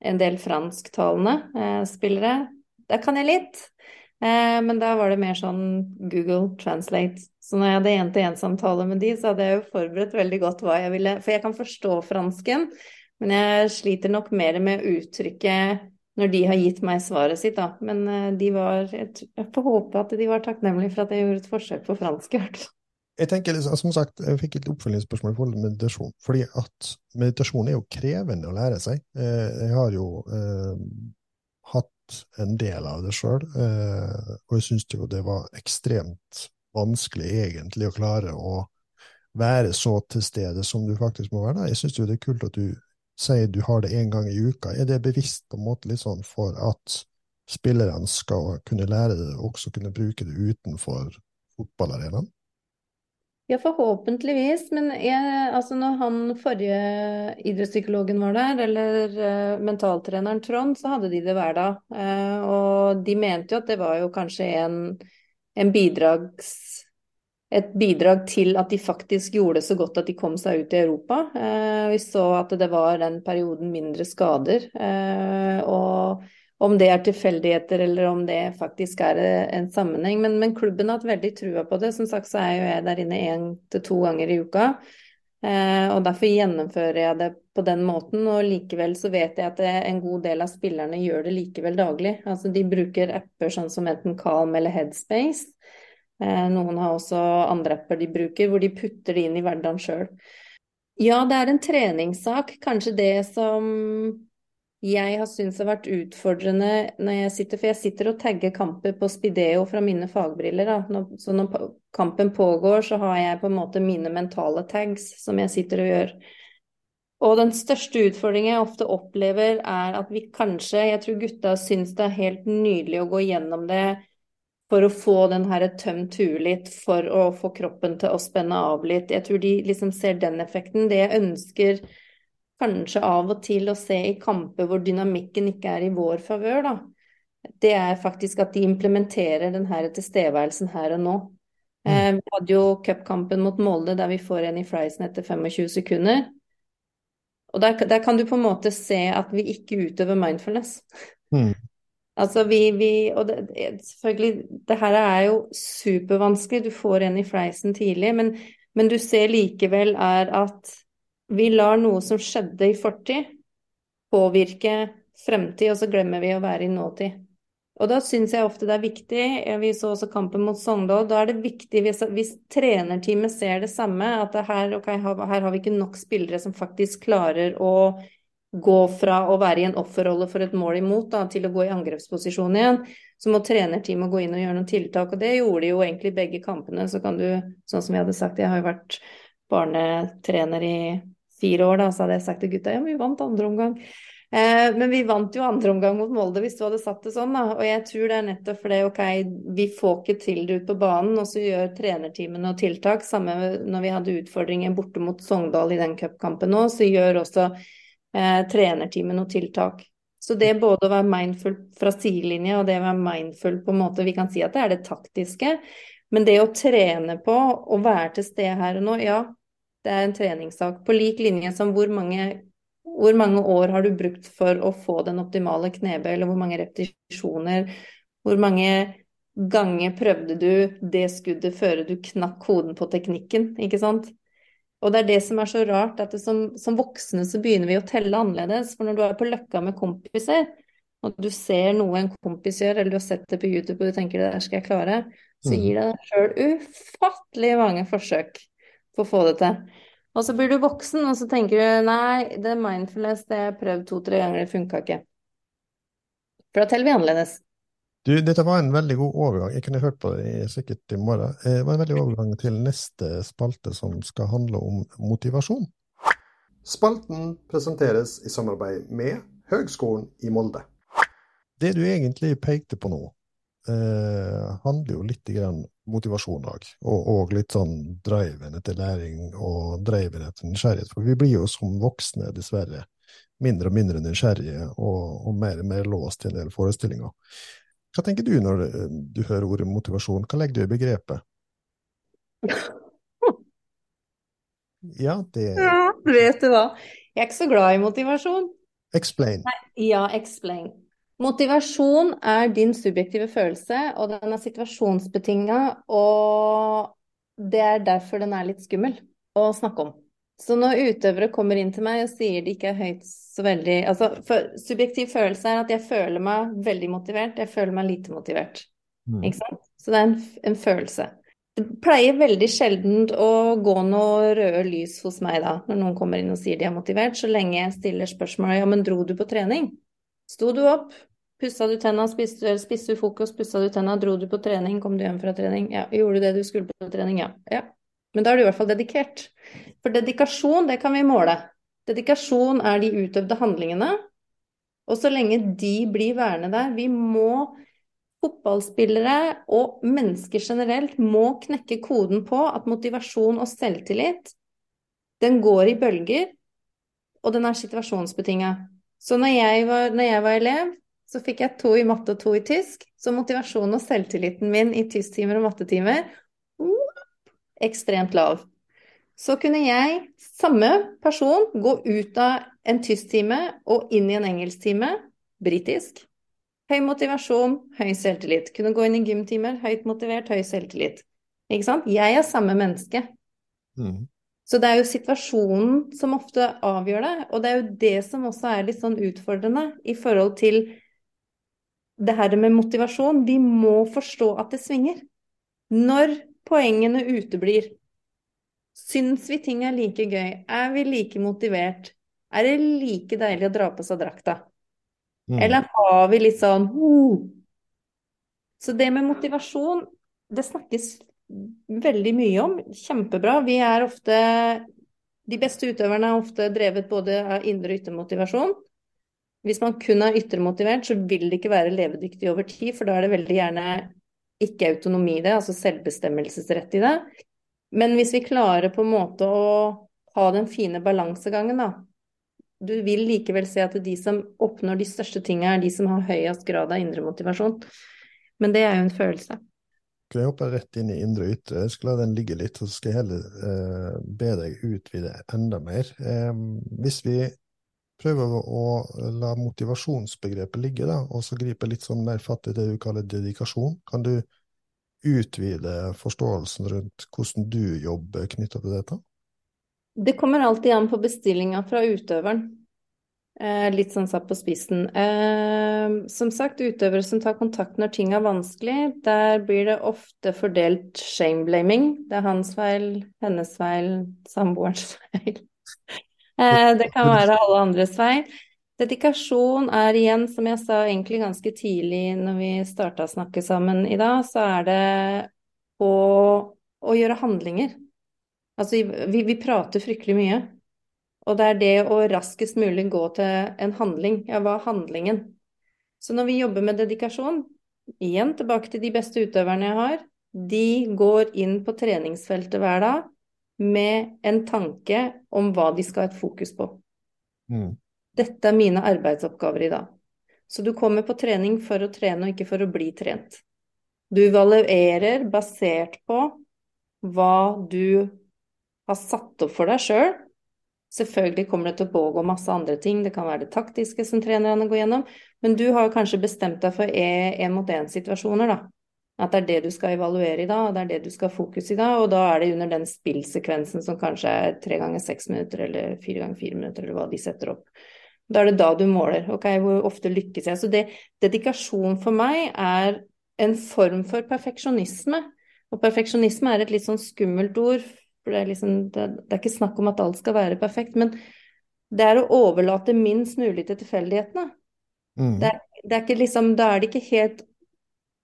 en del fransktalende eh, spillere. Der kan jeg litt. Eh, men da var det mer sånn Google Translate. Så når jeg hadde én-til-én-samtale med de, så hadde jeg jo forberedt veldig godt hva jeg ville For jeg kan forstå fransken, men jeg sliter nok mer med uttrykket når de har gitt meg svaret sitt, da. Men eh, de var Jeg får håpe at de var takknemlige for at jeg gjorde et forsøk på fransk, i hvert fall. Jeg tenker, liksom, som sagt, jeg fikk et oppfølgingsspørsmål i forhold til meditasjon. Fordi at meditasjon er jo krevende å lære seg. Eh, jeg har jo en del av det sjøl, eh, og jeg syns jo det var ekstremt vanskelig egentlig å klare å være så til stede som du faktisk må være. Jeg syns jo det er kult at du sier du har det én gang i uka. Er det bevisst på en måte litt sånn for at spillerne skal kunne lære det, og også kunne bruke det utenfor fotballarenaen? Ja, forhåpentligvis. Men jeg, altså når han forrige idrettspsykologen var der, eller uh, mentaltreneren Trond, så hadde de det hver dag. Uh, og de mente jo at det var jo kanskje en, en bidrags, et bidrag til at de faktisk gjorde det så godt at de kom seg ut i Europa. Uh, vi så at det var den perioden mindre skader. og om det er tilfeldigheter eller om det faktisk er eh, en sammenheng. Men, men klubben har hatt veldig trua på det. Som sagt så er jo jeg der inne én til to ganger i uka. Eh, og derfor gjennomfører jeg det på den måten. Og likevel så vet jeg at en god del av spillerne gjør det likevel daglig. Altså de bruker apper sånn som enten Calm eller Headspace. Eh, noen har også andre apper de bruker, hvor de putter det inn i hverdagen sjøl. Ja, det er en treningssak. Kanskje det som jeg har syntes har vært utfordrende når jeg sitter For jeg sitter og tagger kamper på Spideo fra mine fagbriller. Da. Så når kampen pågår, så har jeg på en måte mine mentale tags som jeg sitter og gjør. Og den største utfordringen jeg ofte opplever, er at vi kanskje Jeg tror gutta syns det er helt nydelig å gå gjennom det for å få den her tømt huet litt, for å få kroppen til å spenne av litt. Jeg tror de liksom ser den effekten. Det jeg ønsker kanskje av og til å se i kamper hvor dynamikken ikke er i vår favør, da, det er faktisk at de implementerer denne tilstedeværelsen her og nå. Mm. Eh, vi hadde jo cupkampen mot Molde der vi får en i friesen etter 25 sekunder. Og der, der, kan du på en måte se at vi ikke utøver mindfulness. Mm. *laughs* Altså vi, vi Og det, selvfølgelig, det her er jo supervanskelig. Du får en i fleisen tidlig, men, men du ser likevel er at vi lar noe som skjedde i fortid, påvirke fremtid, og så glemmer vi å være i nåtid. Og da syns jeg ofte det er viktig, vi så også kampen mot Sogndal, da er det viktig hvis, hvis trenerteamet ser det samme, at det her, okay, her, har vi ikke nok spillere som faktisk klarer å gå fra å være i en offerrolle for et mål imot da, til å gå i angrepsposisjon igjen, så må trenerteamet gå inn og gjøre noen tiltak. Og det gjorde de jo egentlig begge kampene. Så kan du, sånn som jeg hadde sagt, jeg har jo vært barnetrener i fire år, da, så hadde jeg sagt til gutta ja, vi vant andre omgang. Eh, men vi vant jo andre omgang mot Molde hvis du hadde satt det sånn, da. Og jeg tror det er nettopp fordi ok, vi får ikke til det ut på banen, og så gjør trenerteamet noen tiltak. Samme når vi hadde utfordringer borte mot Sogndal i den cupkampen nå, så gjør også eh, trenerteamet noen tiltak. Så det både å være mindful fra sidelinje og det å være mindful på en måte Vi kan si at det er det taktiske, men det å trene på å være til stede her og nå, ja, det er en treningssak. På lik linje som hvor mange Hvor mange år har du brukt for å få den optimale knebøy, eller hvor mange repetisjoner? Hvor mange ganger prøvde du det skuddet før du knakk hoden på teknikken, ikke sant? Og det er det som er så rart, at som, som, voksne så begynner vi å telle annerledes. For når du er på Løkka med kompiser, og du ser noe en kompis gjør, eller du har sett det på YouTube og du tenker det der skal jeg klare, så gir det deg sjøl ufattelig mange forsøk på å få det til. Og så blir du voksen, og så tenker du nei, det er mindfulness, det har jeg prøvd to-tre ganger, det funka ikke. For da teller vi annerledes. Du, dette var en veldig god overgang. Jeg kunne hørt på det sikkert i morgen. Eh, det var en veldig overgang til neste spalte, som skal handle om motivasjon. Spalten presenteres i samarbeid med Høgskolen i Molde. Det du egentlig pekte på nå, eh, handler jo litt grann motivasjon òg. Og, og, litt sånn driven etter læring og driven etter nysgjerrighet. For vi blir jo som voksne, dessverre, mindre og mindre nysgjerrige og, og mer og mer låst til en del forestillinger. Hva tenker du når du hører ordet motivasjon? Hva legger du i begrepet? *laughs* Ja, det Ja, vet du hva. Jeg er ikke så glad i motivasjon. Explain. Nei, ja, explain. Motivasjon er din subjektive følelse, og den er situasjonsbetinga, og det er derfor den er litt skummel å snakke om. Så når utøvere kommer inn til meg og sier de ikke er høyt så veldig Altså, for, subjektiv følelse er at jeg føler meg veldig motivert, jeg føler meg lite motivert. Mm. Ikke sant? Så det er en, en, følelse. Det pleier veldig sjelden å gå noe røde lys hos meg da, når noen kommer inn og sier de er motivert, så lenge jeg stiller spørsmålet ja, men dro du på trening? Sto du opp? Pussa du tenna, spiste, spiste du frokost, pussa du tenna, dro du på trening, kom du hjem fra trening? Ja. Gjorde du det du skulle på trening? Ja. ja. Men da er du i hvert fall dedikert. For dedikasjon, det kan vi måle. Dedikasjon er de utøvde handlingene. Og så lenge de blir værende der Vi må Fotballspillere og mennesker generelt må knekke koden på at motivasjon og selvtillit, den går i bølger, og den er situasjonsbetinga. Så når jeg, var, når jeg var elev, så fikk jeg to i matte og to i tysk. Så motivasjonen og selvtilliten min i tysktimer og mattetimer ekstremt lav. Så kunne jeg, samme person, gå ut av en tysktime og inn i en engelsktime, britisk. Høy motivasjon, høy selvtillit. Kunne gå inn i gymtimer, høyt motivert, høy selvtillit. Ikke sant? Jeg er samme menneske. Mm. Så det er jo situasjonen som ofte avgjør det, og det er jo det som også er litt sånn utfordrende i forhold til det her med motivasjon, vi må forstå at det svinger. Når poengene uteblir, syns vi ting er like gøy? Er vi like motivert? Er det like deilig å dra på seg drakta? Mm. Eller har vi litt sånn uh. Så det med motivasjon, det snakkes veldig mye om. Kjempebra. Vi er ofte De beste utøverne er ofte drevet både av indre og ytre motivasjon. Hvis man kun er yttermotivert, så vil det ikke være levedyktig over tid, for da er det veldig gjerne ikke autonomi i det, altså selvbestemmelsesrett i det. Men hvis vi klarer på en måte å ha den fine balansegangen, da. Du vil likevel se at de som oppnår de største tingene, er de som har høyest grad av indre motivasjon. Men det er jo en følelse. Skal jeg hoppe rett inn i indre og ytre? Jeg skal la den ligge litt, og så skal jeg heller eh, be deg utvide enda mer. Eh, hvis vi prøver å la motivasjonsbegrepet ligge, da, og så gripe litt sånn mer fatt i det du kaller dedikasjon. Kan du utvide forståelsen rundt hvordan du jobber knytta til dette? Det kommer alltid an på bestillinga fra utøveren. Eh, litt sånn satt på spissen. Eh, som sagt, utøvere som tar kontakt når ting er vanskelig, der blir det ofte fordelt shame-blaming. Det er hans feil, hennes feil, samboerens *laughs* feil. Eh, det kan være alle andres feil. Dedikasjon er igjen, som jeg sa egentlig ganske tidlig når vi starta å snakke sammen i dag, så er det å, å gjøre handlinger. Altså, vi, vi, prater fryktelig mye. Og det er det å raskest mulig gå til en handling. Ja, hva er handlingen? Så når vi jobber med dedikasjon, igjen tilbake til de beste utøverne jeg har, de går inn på treningsfeltet hver dag med en tanke om hva de skal ha et fokus på. Mm. Dette er mine arbeidsoppgaver i dag. Så du kommer på trening for å trene, og ikke for å bli trent. Du evaluerer basert på hva du har satt opp for deg sjøl Selvfølgelig kommer det til å pågå masse andre ting, det kan være det taktiske som trenerne går gjennom, men du har kanskje bestemt deg for én-mot-én-situasjoner, da. At det er det du skal evaluere i dag, og det er det du skal fokus i dag, og da er det under den spillsekvensen som kanskje er tre ganger seks minutter eller fire ganger fire minutter, eller hva de setter opp. Da er det da du måler. Ok, hvor ofte lykkes jeg? Så det, dedikasjon for meg er en form for perfeksjonisme. Og perfeksjonisme er et litt sånn skummelt ord, for det er, liksom, det, er ikke snakk om at alt skal være perfekt, men det er å overlate minst mulig til tilfeldighetene. Mm. Det, det, er ikke liksom, da er det ikke helt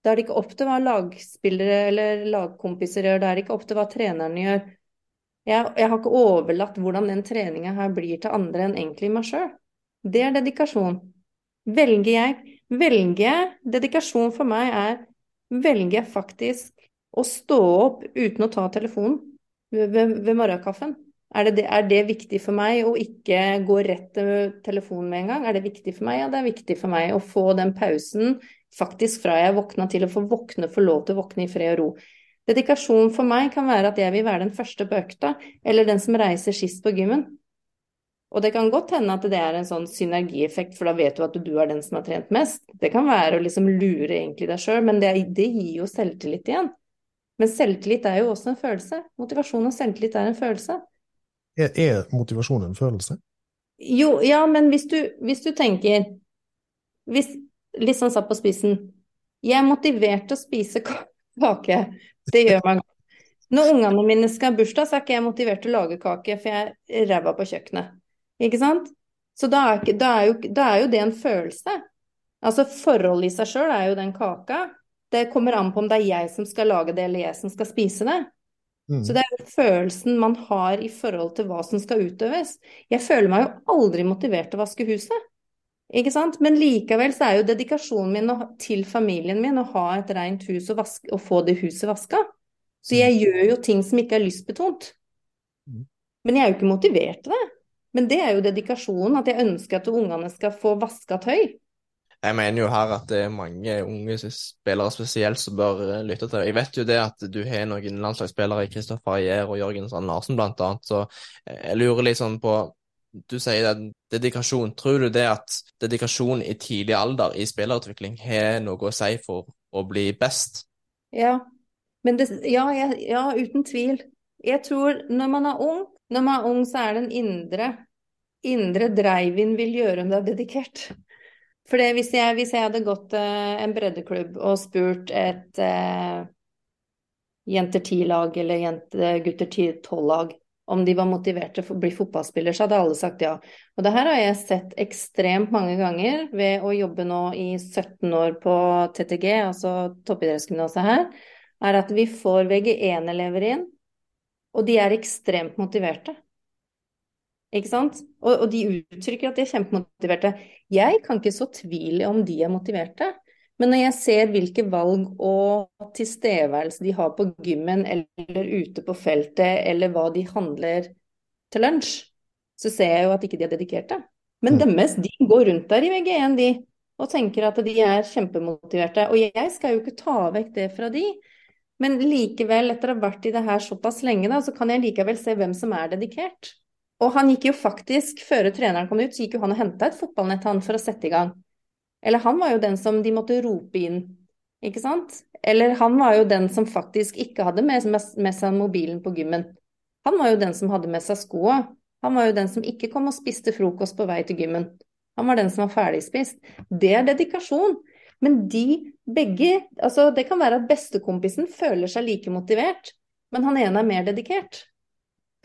Da er det ikke opp til hva lagspillere eller lagkompiser gjør, da er det ikke opp til hva treneren gjør. Jeg, jeg har ikke overlatt hvordan den treninga her blir til andre enn egentlig meg sjøl. Det er dedikasjon. Velger jeg, velger jeg Dedikasjon for meg er Velger jeg faktisk å stå opp uten å ta telefonen? Ved, ved morgenkaffen? Er det, er det, viktig for meg å ikke gå rett til telefonen med en gang? Er det viktig for meg? Ja, det er viktig for meg å få den pausen faktisk fra jeg våkna til å få våkne, få lov til å våkne i fred og ro. Dedikasjon for meg kan være at jeg vil være den første på økta, eller den som reiser sist på gymmen. Og det kan godt hende at det er en sånn synergieffekt, for da vet du at du er den som har trent mest. Det kan være å liksom lure egentlig deg sjøl, men det, det gir jo selvtillit igjen. Men selvtillit er jo også en følelse. Motivasjon og selvtillit er en følelse. Er, er motivasjon en følelse? Jo, ja, men hvis du, hvis du tenker hvis, Litt sånn satt på spissen. Jeg er motivert til å spise kake. Det gjør meg Når ungene mine skal ha bursdag, så er ikke jeg motivert til å lage kake, for jeg er ræva på kjøkkenet. Ikke sant? Så da er, da, er jo, da er, jo, det en følelse. Altså forholdet i seg sjøl er jo den kaka. Det kommer an på om det er jeg som skal lage det, eller jeg som skal spise det. Mm. Så det er jo følelsen man har i forhold til hva som skal utøves. Jeg føler meg jo aldri motivert til å vaske huset. Ikke sant? Men likevel så er jo dedikasjonen min til familien min å ha et rent hus og, vaske, og få det huset vaska. Så jeg mm. gjør jo ting som ikke er lystbetont. Mm. Men jeg er jo ikke motivert til det. Men det er jo dedikasjonen, at jeg ønsker at ungene skal få vaska tøy. Jeg mener jo her at det er mange unge spillere spesielt som bør eh, lytte til. Jeg vet jo det at du har noen landslagsspillere i Kristoffer Ayer og Jørgen Strand Larsen blant annet, så eh, jeg lurer litt sånn på Du sier det, dedikasjon. Tror du det at dedikasjon i tidlig alder i spillerutvikling har noe å si for å bli best? Ja, det, ja, ja, uten tvil. Jeg tror når man er ung, når man er ung så er den indre indre drive-in vil gjøre om du er dedikert. For hvis hvis jeg, hadde gått uh, en breddeklubb og spurt et uh, jenter 10-lag eller jente, gutter tolv-lag om de var motiverte for å bli fotballspiller, så hadde alle sagt ja. Og det her har jeg sett ekstremt mange ganger ved å jobbe nå i 17 år på TTG, altså toppidrettsgymnaset her, er at vi får VG1-elever inn, og de er ekstremt motiverte. Ikke sant? Og, og, de uttrykker at de er kjempemotiverte. Jeg kan ikke så tvil om de er motiverte. Men når jeg ser hvilke valg og tilstedeværelse de har på gymmen eller ute på feltet, eller hva de handler til lunsj, så ser jeg jo at ikke de er dedikerte. Men mm. deres, de går rundt der i VG1, de, og tenker at de er kjempemotiverte. Og jeg skal jo ikke ta vekk det fra de. Men likevel, etter å ha vært i det her såpass lenge, da, så kan jeg likevel se hvem som er dedikert. Og han gikk jo faktisk, før treneren kom ut, så gikk jo han og henta et fotballnett han for å sette i gang. Eller han var jo den som de måtte rope inn, ikke sant? Eller han var jo den som faktisk ikke hadde med, med seg mobilen på gymmen. Han var jo den som hadde med seg skoa. Han var jo den som ikke kom og spiste frokost på vei til gymmen. Han var den som var ferdigspist. Det er dedikasjon. Men de begge Altså, det kan være at bestekompisen føler seg like motivert, men han ene er mer dedikert.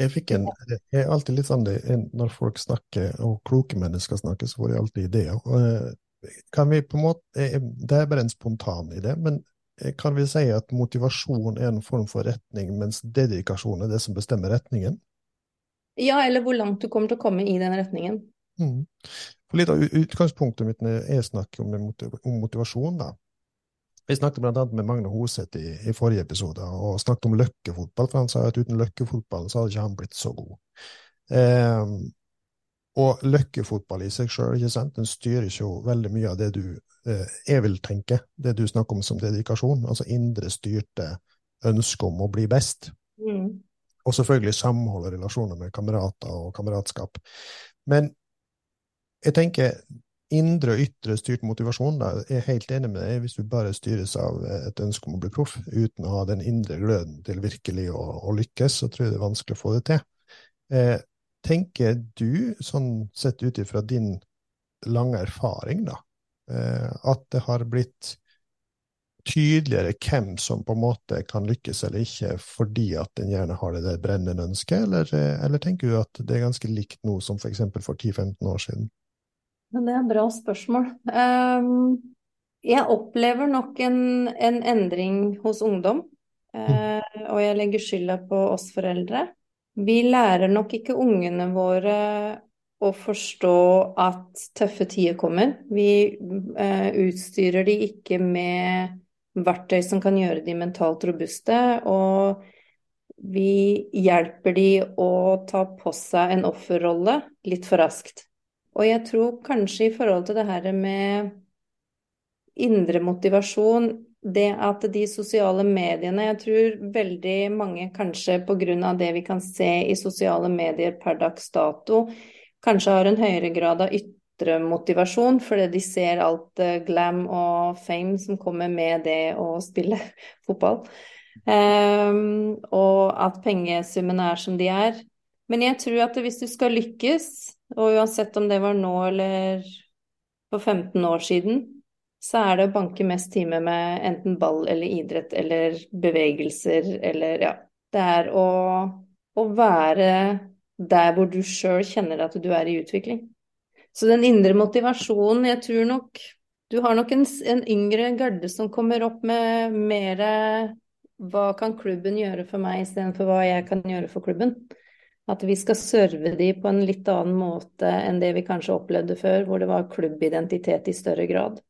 Jeg fikk en, jeg er alltid litt sånn det, Når folk snakker, og kloke mennesker snakker, så får de alltid ideer. Eh, kan vi på en måte, eh, Det er bare en spontan idé, men eh, kan vi si at motivasjon er en form for retning, mens dedikasjon er det som bestemmer retningen? Ja, eller hvor langt du kommer til å komme i den retningen. Mm. Litt av Utgangspunktet mitt når jeg snakker om motivasjon, da, vi snakket bl.a. med Magne Hoseth i, i, forrige episode og snakket om løkkefotball, for han sa at uten løkkefotball så hadde ikke han blitt så god. Eh, og løkkefotball i seg sjøl, den styrer ikke jo veldig mye av det du eh, jeg vil tenke, det du snakker om som dedikasjon, altså indre styrte ønske om å bli best. Mm. Og selvfølgelig samhold og relasjoner med kamerater og kameratskap. Men jeg tenker indre og ytre styrt motivasjon, da, jeg er helt enig med deg. Hvis du bare styres av et ønske om å bli proff, uten å ha den indre gløden til virkelig å, å lykkes, så tror jeg det er vanskelig å få det til. Eh, tenker du, sånn sett ut ifra din lange erfaring, da, eh, at det har blitt tydeligere hvem som på en måte kan lykkes eller ikke, fordi at en gjerne har det der brennende ønsket, eller, eh, eller tenker du at det er ganske likt nå som f.eks. for, for 10-15 år siden? Men det er et bra spørsmål. Um, jeg opplever nok en, en, endring hos ungdom, uh, og jeg legger skylda på oss foreldre. Vi lærer nok ikke ungene våre å forstå at tøffe tider kommer. Vi uh, utstyrer de ikke med verktøy som kan gjøre de mentalt robuste, og vi hjelper de å ta på seg en offerrolle litt for raskt. Og jeg tror kanskje i forhold til det her med indre motivasjon, det at de sosiale mediene Jeg tror veldig mange kanskje pga. det vi kan se i sosiale medier per dags dato, kanskje har en høyere grad av ytre motivasjon fordi de ser alt uh, glam og fame som kommer med det å spille *laughs* fotball. Um, og at pengesummene er som de er. Men jeg tror at hvis du skal lykkes, og uansett om det var nå eller for 15 år siden, så er det å banke mest timer med enten ball eller idrett eller bevegelser eller ja. Det er å, å være der hvor du sjøl kjenner at du er i utvikling. Så den indre motivasjonen, jeg tror nok Du har nok en, en yngre garde som kommer opp med mer hva kan klubben gjøre for meg, istedenfor hva jeg kan gjøre for klubben. At vi skal serve de på en litt annen måte enn det vi kanskje opplevde før, hvor det var klubbidentitet i større grad.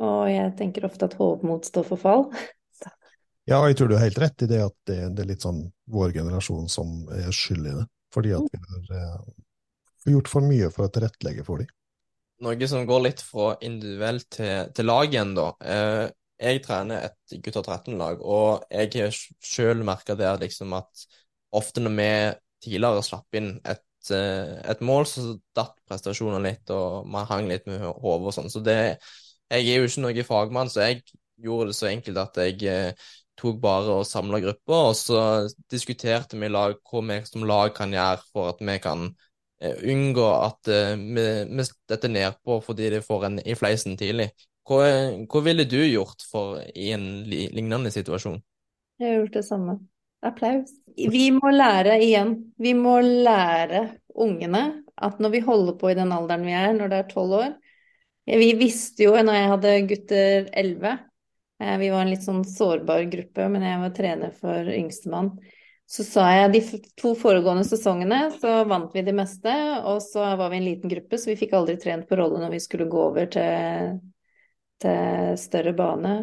Og jeg tenker ofte at hovmod står for fall. ja, jeg tror du har helt rett i det at det, det, er litt sånn vår generasjon som er skyld i det. Fordi at vi har eh, gjort for mye for å tilrettelegge for dem. Noe som går litt fra individuelt til, til lag igjen, da. Eh, jeg trener et gutter 13-lag, og jeg har sjøl merka det liksom at ofte når vi tidligere slapp inn et, eh, et mål, så datt prestasjonene litt, og man hang litt med hodet og sånn. Så det Jeg er jo ikke noen fagmann, så jeg gjorde det så enkelt at jeg eh, tok bare og samla grupper, og så diskuterte vi lag hva vi som lag kan gjøre for at vi kan eh, unngå at vi, vi detter nedpå fordi de får en i fleisen tidlig. Hva, hva, ville du gjort for i en lignende situasjon? Jeg har gjort det samme. Applaus. Vi må lære igjen. Vi må lære ungene at når vi holder på i den alderen vi er, når det er tolv år Vi visste jo når jeg hadde gutter elleve eh, Vi var en litt sånn sårbar gruppe, men jeg var trener for yngstemann. Så sa jeg de to foregående sesongene så vant vi det meste, og så var vi en liten gruppe, så vi fikk aldri trent på rolle når vi skulle gå over til, til større bane.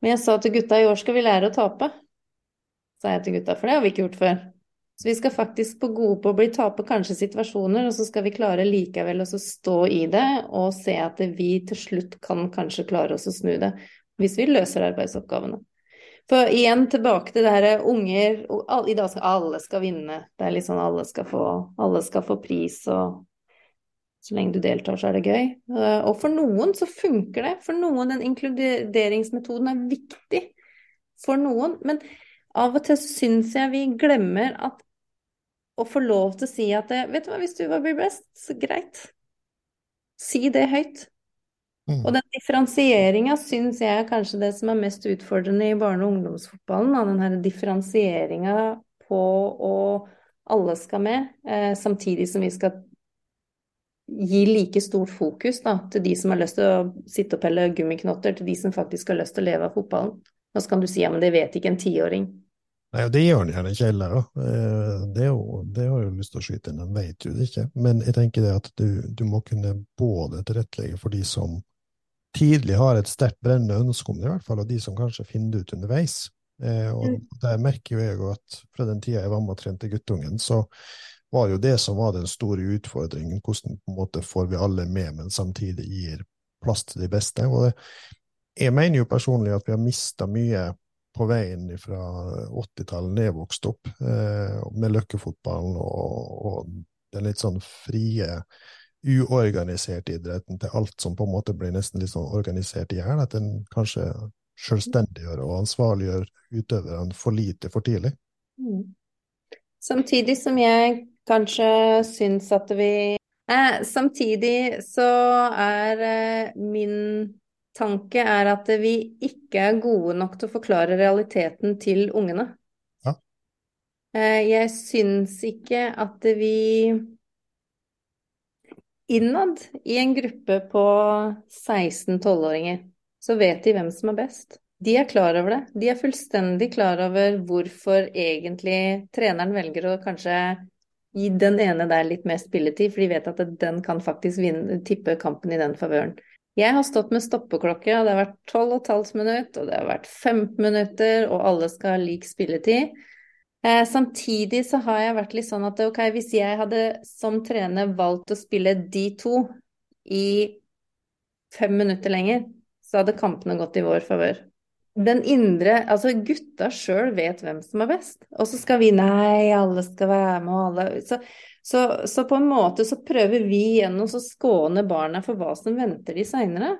Men jeg sa til gutta i år skal vi lære å tape sa jeg til gutta, for det har vi ikke gjort før. Så vi skal faktisk på gode på å bli tape kanskje situasjoner, og så skal vi klare likevel å stå i det og se at vi til slutt kan kanskje klare oss å snu det, hvis vi løser arbeidsoppgavene. For igjen tilbake til det her unger I dag skal alle skal vinne. Det er litt sånn alle skal få, alle skal få pris, og så lenge du deltar, så er det gøy. Og for noen så funker det. For noen den inkluderingsmetoden er viktig. For noen. Men av og til syns jeg vi glemmer at å få lov til å si at Vet du hva, hvis du vil bli best, så greit. Si det høyt. Mm. Og den differensieringa syns jeg er kanskje det som er mest utfordrende i barne- og ungdomsfotballen. Den her differensieringa på å alle skal med, eh, samtidig som vi skal gi like stort fokus da, til de som har lyst til å sitte og pelle gummiknotter, til de som faktisk har lyst til å leve av fotballen. Nå så kan du si ja, men det vet ikke en tiåring. Nei, det gjør han gjerne ikke heller. Eh, det, jo, det har jeg jo lyst til å skyte inn, han vet jo det ikke. Men jeg tenker det at du, du må kunne både tilrettelegge for de som tidlig har et sterkt brennende ønske om det, i hvert fall, og de som kanskje finner det ut underveis. Eh, og mm. der merker jo jeg at fra den tida jeg var med og trente guttungen, så var jo det som var den store utfordringen. Hvordan på en måte får vi alle med, men samtidig gir plass til de beste. Og jeg mener jo personlig at vi har mista mye på veien fra 80-tallet da jeg vokste opp, eh, med løkkefotballen og, og den litt sånn frie, uorganiserte idretten til alt som på en måte blir nesten litt sånn organisert i hjel. At en kanskje selvstendiggjør og ansvarliggjør utøverne for lite for tidlig. Mm. Samtidig som jeg kanskje syns at vi eh, Samtidig så er eh, min tanke er at vi ikke er gode nok til å forklare realiteten til ungene. Ja. Eh, jeg syns ikke at vi Innad i en gruppe på 16-12-åringer så vet de hvem som er best. De er klar over det. De er fullstendig klar over hvorfor egentlig treneren velger å kanskje gi den ene der litt mer spilletid, for de vet at den kan faktisk vinne, tippe kampen i den favøren. Jeg har stått med stoppeklokke, og det har vært 12 15 minutter, og det har vært 15 minutter, og alle skal ha lik spilletid. Eh, samtidig så har jeg vært litt sånn at ok, hvis jeg hadde som trener valgt å spille de to i fem minutter lenger, så hadde kampene gått i vår favør. Den indre Altså, gutta sjøl vet hvem som er best, og så skal vi nei, alle skal være med, og alle så så, så, på en måte så prøver vi igjen å skåne barna for hva som venter de seinere.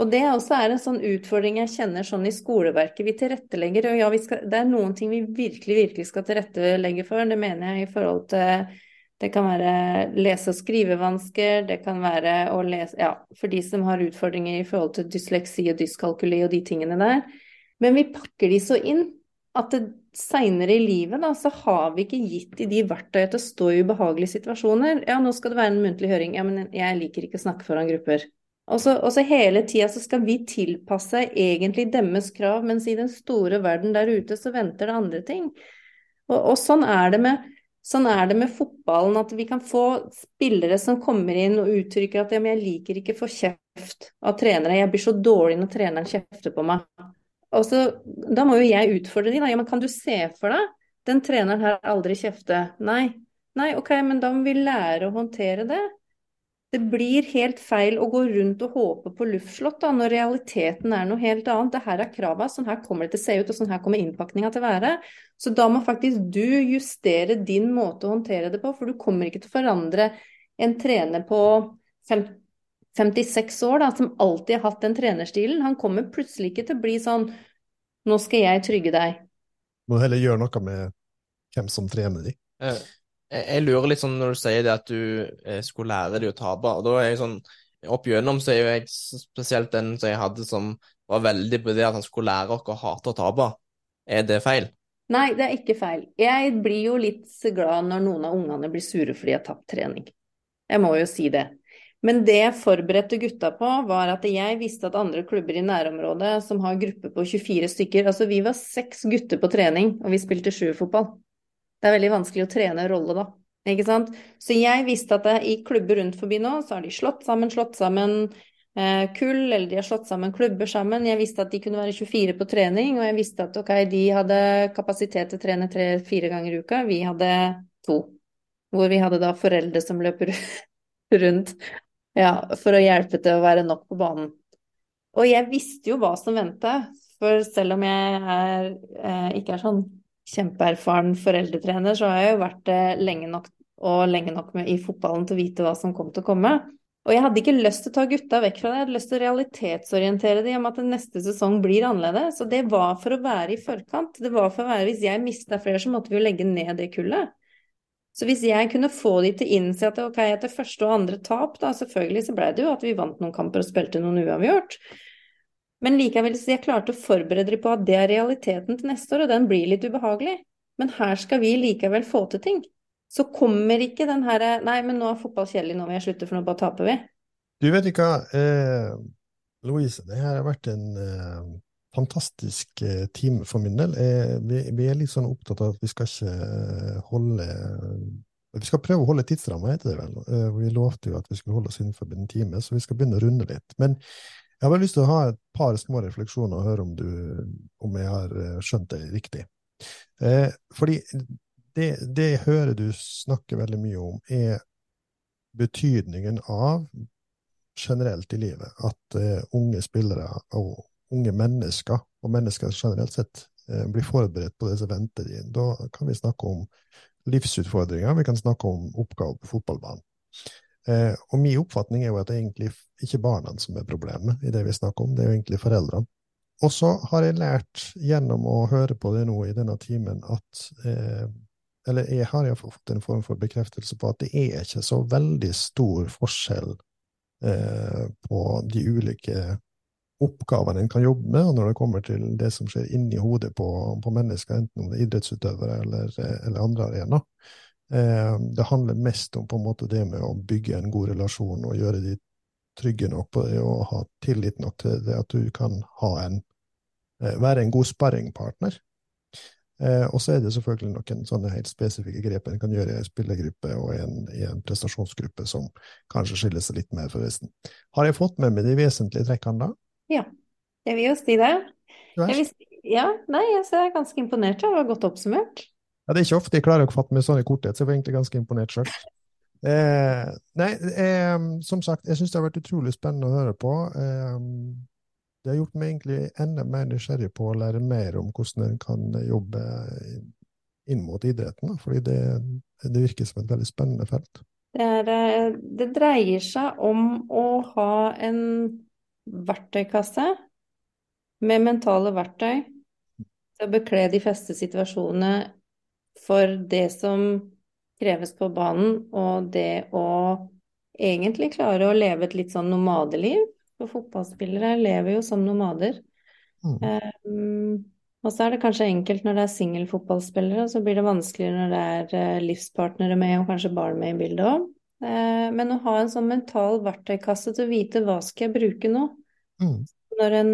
Og det også er en sånn utfordring jeg kjenner sånn i skoleverket. Vi tilrettelegger, og ja, skal, det er noen ting vi virkelig, virkelig skal tilrettelegge for. Det mener jeg i forhold til Det kan være lese- og skrivevansker, det kan være å lese Ja, for de som har utfordringer i forhold til dysleksi og dyskalkuli og de tingene der. Men vi pakker de så inn at seinere i livet da, så har vi ikke gitt de de verktøyene til å stå i ubehagelige situasjoner. Ja, nå skal det være en muntlig høring. Ja, men jeg liker ikke å snakke foran grupper. Og så, og så hele tida så skal vi tilpasse egentlig deres krav, mens i den store verden der ute så venter det andre ting. Og, og sånn, er med, sånn, er det med, fotballen, at vi kan få spillere som kommer inn og uttrykker at ja, men jeg liker ikke å få kjeft av trenere, jeg blir så dårlig når treneren kjefter på meg. Så, Da må jo jeg utfordre de, da. Ja, men kan du se for deg den treneren her aldri kjefte? Nei. Nei, ok, men da må vi lære å håndtere det. Det blir helt feil å gå rundt og håpe på luftslott da, når realiteten er noe helt annet. Det her er krava, sånn her kommer det til å se ut, og sånn her kommer innpakninga til å være. Så da må faktisk du justere din måte å håndtere det på, for du kommer ikke til å forandre en trener på 56 år, da, som alltid har hatt den trenerstilen. Han kommer plutselig ikke til å bli sånn Nå skal jeg trygge deg. Må heller gjøre noe med hvem som trener de. Jeg, jeg lurer litt sånn når du sier det at du eh, skulle lære de å tape. og da er jeg sånn Opp gjennom så er jo jeg spesielt den som jeg hadde som var veldig på det at han skulle lære oss å hate å tape. Er det feil? Nei, det er ikke feil. Jeg blir jo litt glad når noen av ungene blir sure fordi jeg har tapt trening. Jeg må jo si det. Men det jeg forberedte gutta på, var at jeg visste at andre klubber i nærområdet som har gruppe på 24 stykker Altså vi var seks gutter på trening, og vi spilte sjuerfotball. Det er veldig vanskelig å trene rolle da. Ikke sant? Så jeg visste at i klubber rundt forbi nå, så har de slått sammen, slått sammen eh, kull, eller de har slått sammen klubber sammen. Jeg visste at de kunne være 24 på trening, og jeg visste at ok, de hadde kapasitet til å trene tre-fire ganger i uka. Vi hadde to. Hvor vi hadde da foreldre som løper *laughs* rundt ja, for å hjelpe til å være nok på banen. Og jeg visste jo hva som ventet, for selv om jeg er, eh, ikke er sånn kjempeerfaren foreldretrener, så har jeg jo vært det lenge nok og lenge nok med, i fotballen til å vite hva som kom til å komme. Og jeg hadde ikke lyst til å ta gutta vekk fra det, jeg hadde lyst til å realitetsorientere dem om at neste sesong blir annerledes. Og det var for å være i forkant. Det var for å være Hvis jeg mista flere, så måtte vi jo legge ned det kullet. Så hvis jeg kunne få de til å innse at ok, etter første og andre tap, da selvfølgelig så ble det jo at vi vant noen kamper og spilte noen uavgjort. Men likevel så jeg klarte å forberede dem på at det er realiteten til neste år, og den blir litt ubehagelig. Men her skal vi likevel få til ting. Så kommer ikke den herre Nei, men nå er fotball kjedelig, nå vil jeg slutte, for nå bare taper vi. Du vet ikke hva, eh, Louise, det her har vært en eh, fantastisk eh, time for min del. Eh, vi, vi, er litt sånn opptatt av at vi skal ikke eh, holde Vi skal prøve å holde tidsramma, heter det vel. Vi lovte jo at vi skulle holde oss innenfor en time, så vi skal begynne å runde litt. Men jeg har bare lyst til å ha et par små refleksjoner og høre om, du, om jeg har skjønt det riktig. Eh, fordi det, det jeg hører du snakke veldig mye om, er betydningen av generelt i livet at eh, unge spillere og unge mennesker, og mennesker generelt sett, blir forberedt på det som venter de. Da kan vi snakke om livsutfordringer, vi kan snakke om oppgaver på fotballbanen. Eh, og min oppfatning er jo at det er egentlig ikke barna som er problemet i det vi snakker om, det er jo egentlig foreldrene. Og så har jeg lært gjennom å høre på det nå i denne timen at eh, Eller jeg har iallfall fått en form for bekreftelse på at det er ikke så veldig stor forskjell eh, på de ulike oppgavene en kan jobbe med, når det kommer til det som skjer inni hodet på, på mennesker, enten om det er idrettsutøvere eller, eller andre arenaer. Eh, det handler mest om på en måte det med å bygge en god relasjon og gjøre de trygge nok på det, og ha tillit nok til det at du kan en, eh, være en god sparringpartner. Eh, og så er det selvfølgelig noen sånne helt spesifikke grep en kan gjøre i en spillergruppe og en, i en, prestasjonsgruppe som kanskje skiller seg litt mer fra resten. Har jeg fått med meg de vesentlige trekkene da? Ja, jeg vil jo si det. Vil, ja, nei, jeg er ganske imponert. Det var godt oppsummert. Ja, det er ikke ofte jeg klarer å fatte meg sånn i korthet, så jeg var egentlig ganske imponert sjøl. Eh, nei, eh, som sagt, jeg syns det har vært utrolig spennende å høre på. Eh, det har gjort meg egentlig enda mer nysgjerrig på å lære mer om hvordan en kan jobbe inn mot idretten, fordi det, det virker som et veldig spennende felt. Det, er, eh, det dreier seg om å ha en verktøykasse med mentale verktøy til å bekle de fleste situasjonene for det som kreves på banen, og det å egentlig klare å leve et litt sånn nomadeliv. For fotballspillere lever jo som nomader. Mm. Um, og så er det kanskje enkelt når det er singelfotballspillere, og så blir det vanskeligere når det er uh, livspartnere med, og kanskje barn med i bildet òg. Eh, men å ha en sånn mental verktøykasse til å vite hva skal jeg bruke nå. Mm. Når, en,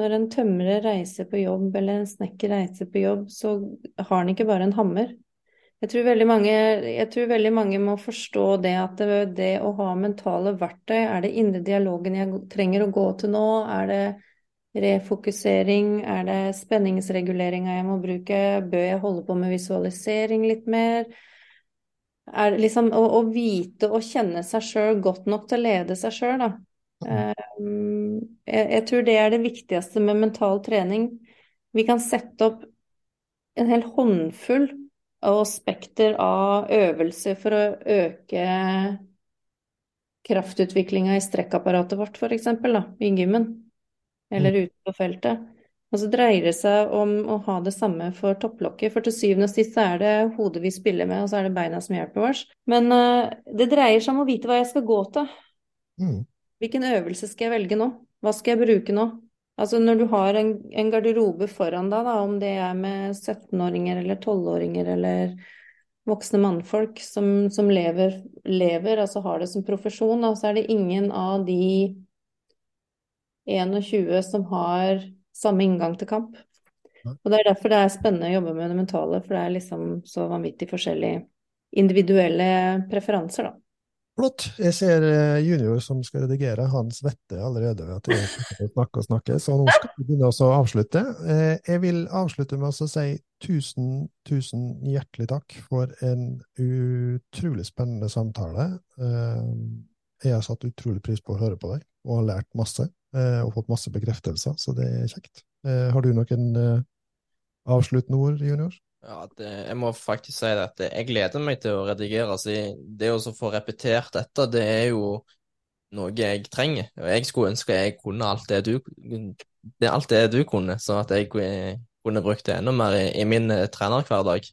når en tømrer reiser på jobb, eller en snekker reiser på jobb, så har han ikke bare en hammer. Jeg tror veldig mange, tror veldig mange må forstå det at det, det, å ha mentale verktøy, er det indre dialogen jeg trenger å gå til nå? Er det refokusering? Er det spenningsreguleringa jeg må bruke? Bør jeg holde på med visualisering litt mer? Er liksom å, å, vite og kjenne seg sjøl godt nok til å lede seg sjøl, da. Um, jeg, jeg, tror det er det viktigste med mental trening. Vi kan sette opp en hel håndfull og spekter av øvelser for å øke kraftutviklinga i strekkapparatet vårt, f.eks., i gymmen. Eller mm. ute på feltet. Og så dreier det seg om å ha det samme for topplokket, for til syvende og sist så er det hodet vi spiller med, og så er det beina som hjelper oss. Men uh, det dreier seg om å vite hva jeg skal gå til. Mm. Hvilken øvelse skal jeg velge nå? Hva skal jeg bruke nå? Altså når du har en, en garderobe foran deg, da, om det er med 17-åringer eller 12-åringer eller voksne mannfolk som, som lever, lever, altså har det som profesjon, da, så er det ingen av de 21 som har samme inngang til kamp. Og Det er derfor det er spennende å jobbe med det mentale, for det er liksom så vanvittig forskjellige individuelle preferanser, da. Flott. Jeg ser eh, junior som skal redigere, han svetter allerede ved at jeg snakker og snakker, så nå skal vi begynne å avslutte. Eh, jeg vil avslutte med å si tusen, tusen hjertelig takk for en utrolig spennende samtale. Eh, jeg har satt utrolig pris på å høre på deg, og har lært masse. Eh, og fått masse bekreftelser, så det er kjekt. Eh, har du noen eh, avsluttende ord, junior? Ja, det, jeg må faktisk si det at jeg gleder meg til å redigere. Så det å få repetert dette, det er jo noe jeg trenger. Og jeg skulle ønske jeg kunne alt det du, det, alt det du kunne, så at jeg kunne brukt det enda mer i, i min trenerhverdag.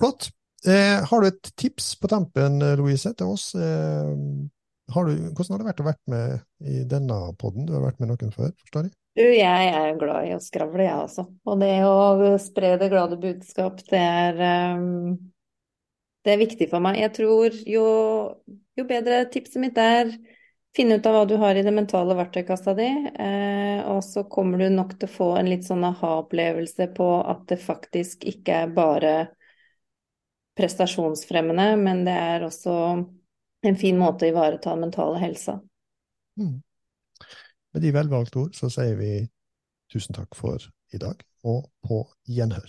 Flott. Eh, har du et tips på tampen, Louise, til oss? Eh, har du, hvordan har det vært å være med i denne poden? Du har vært med noen før, forstår jeg? Du, jeg er glad i å skravle, jeg også. Og det å spre det glade budskap, det er, um, det er viktig for meg. Jeg tror jo, jo bedre tipset mitt er finne ut av hva du har i det mentale verktøykassa di, eh, og så kommer du nok til å få en litt sånn aha-opplevelse på at det faktisk ikke er bare prestasjonsfremmende, men det er også en fin måte å ivareta den mentale helsa. Mm. Med de velvalgte ord så sier vi tusen takk for i dag, og på gjenhør.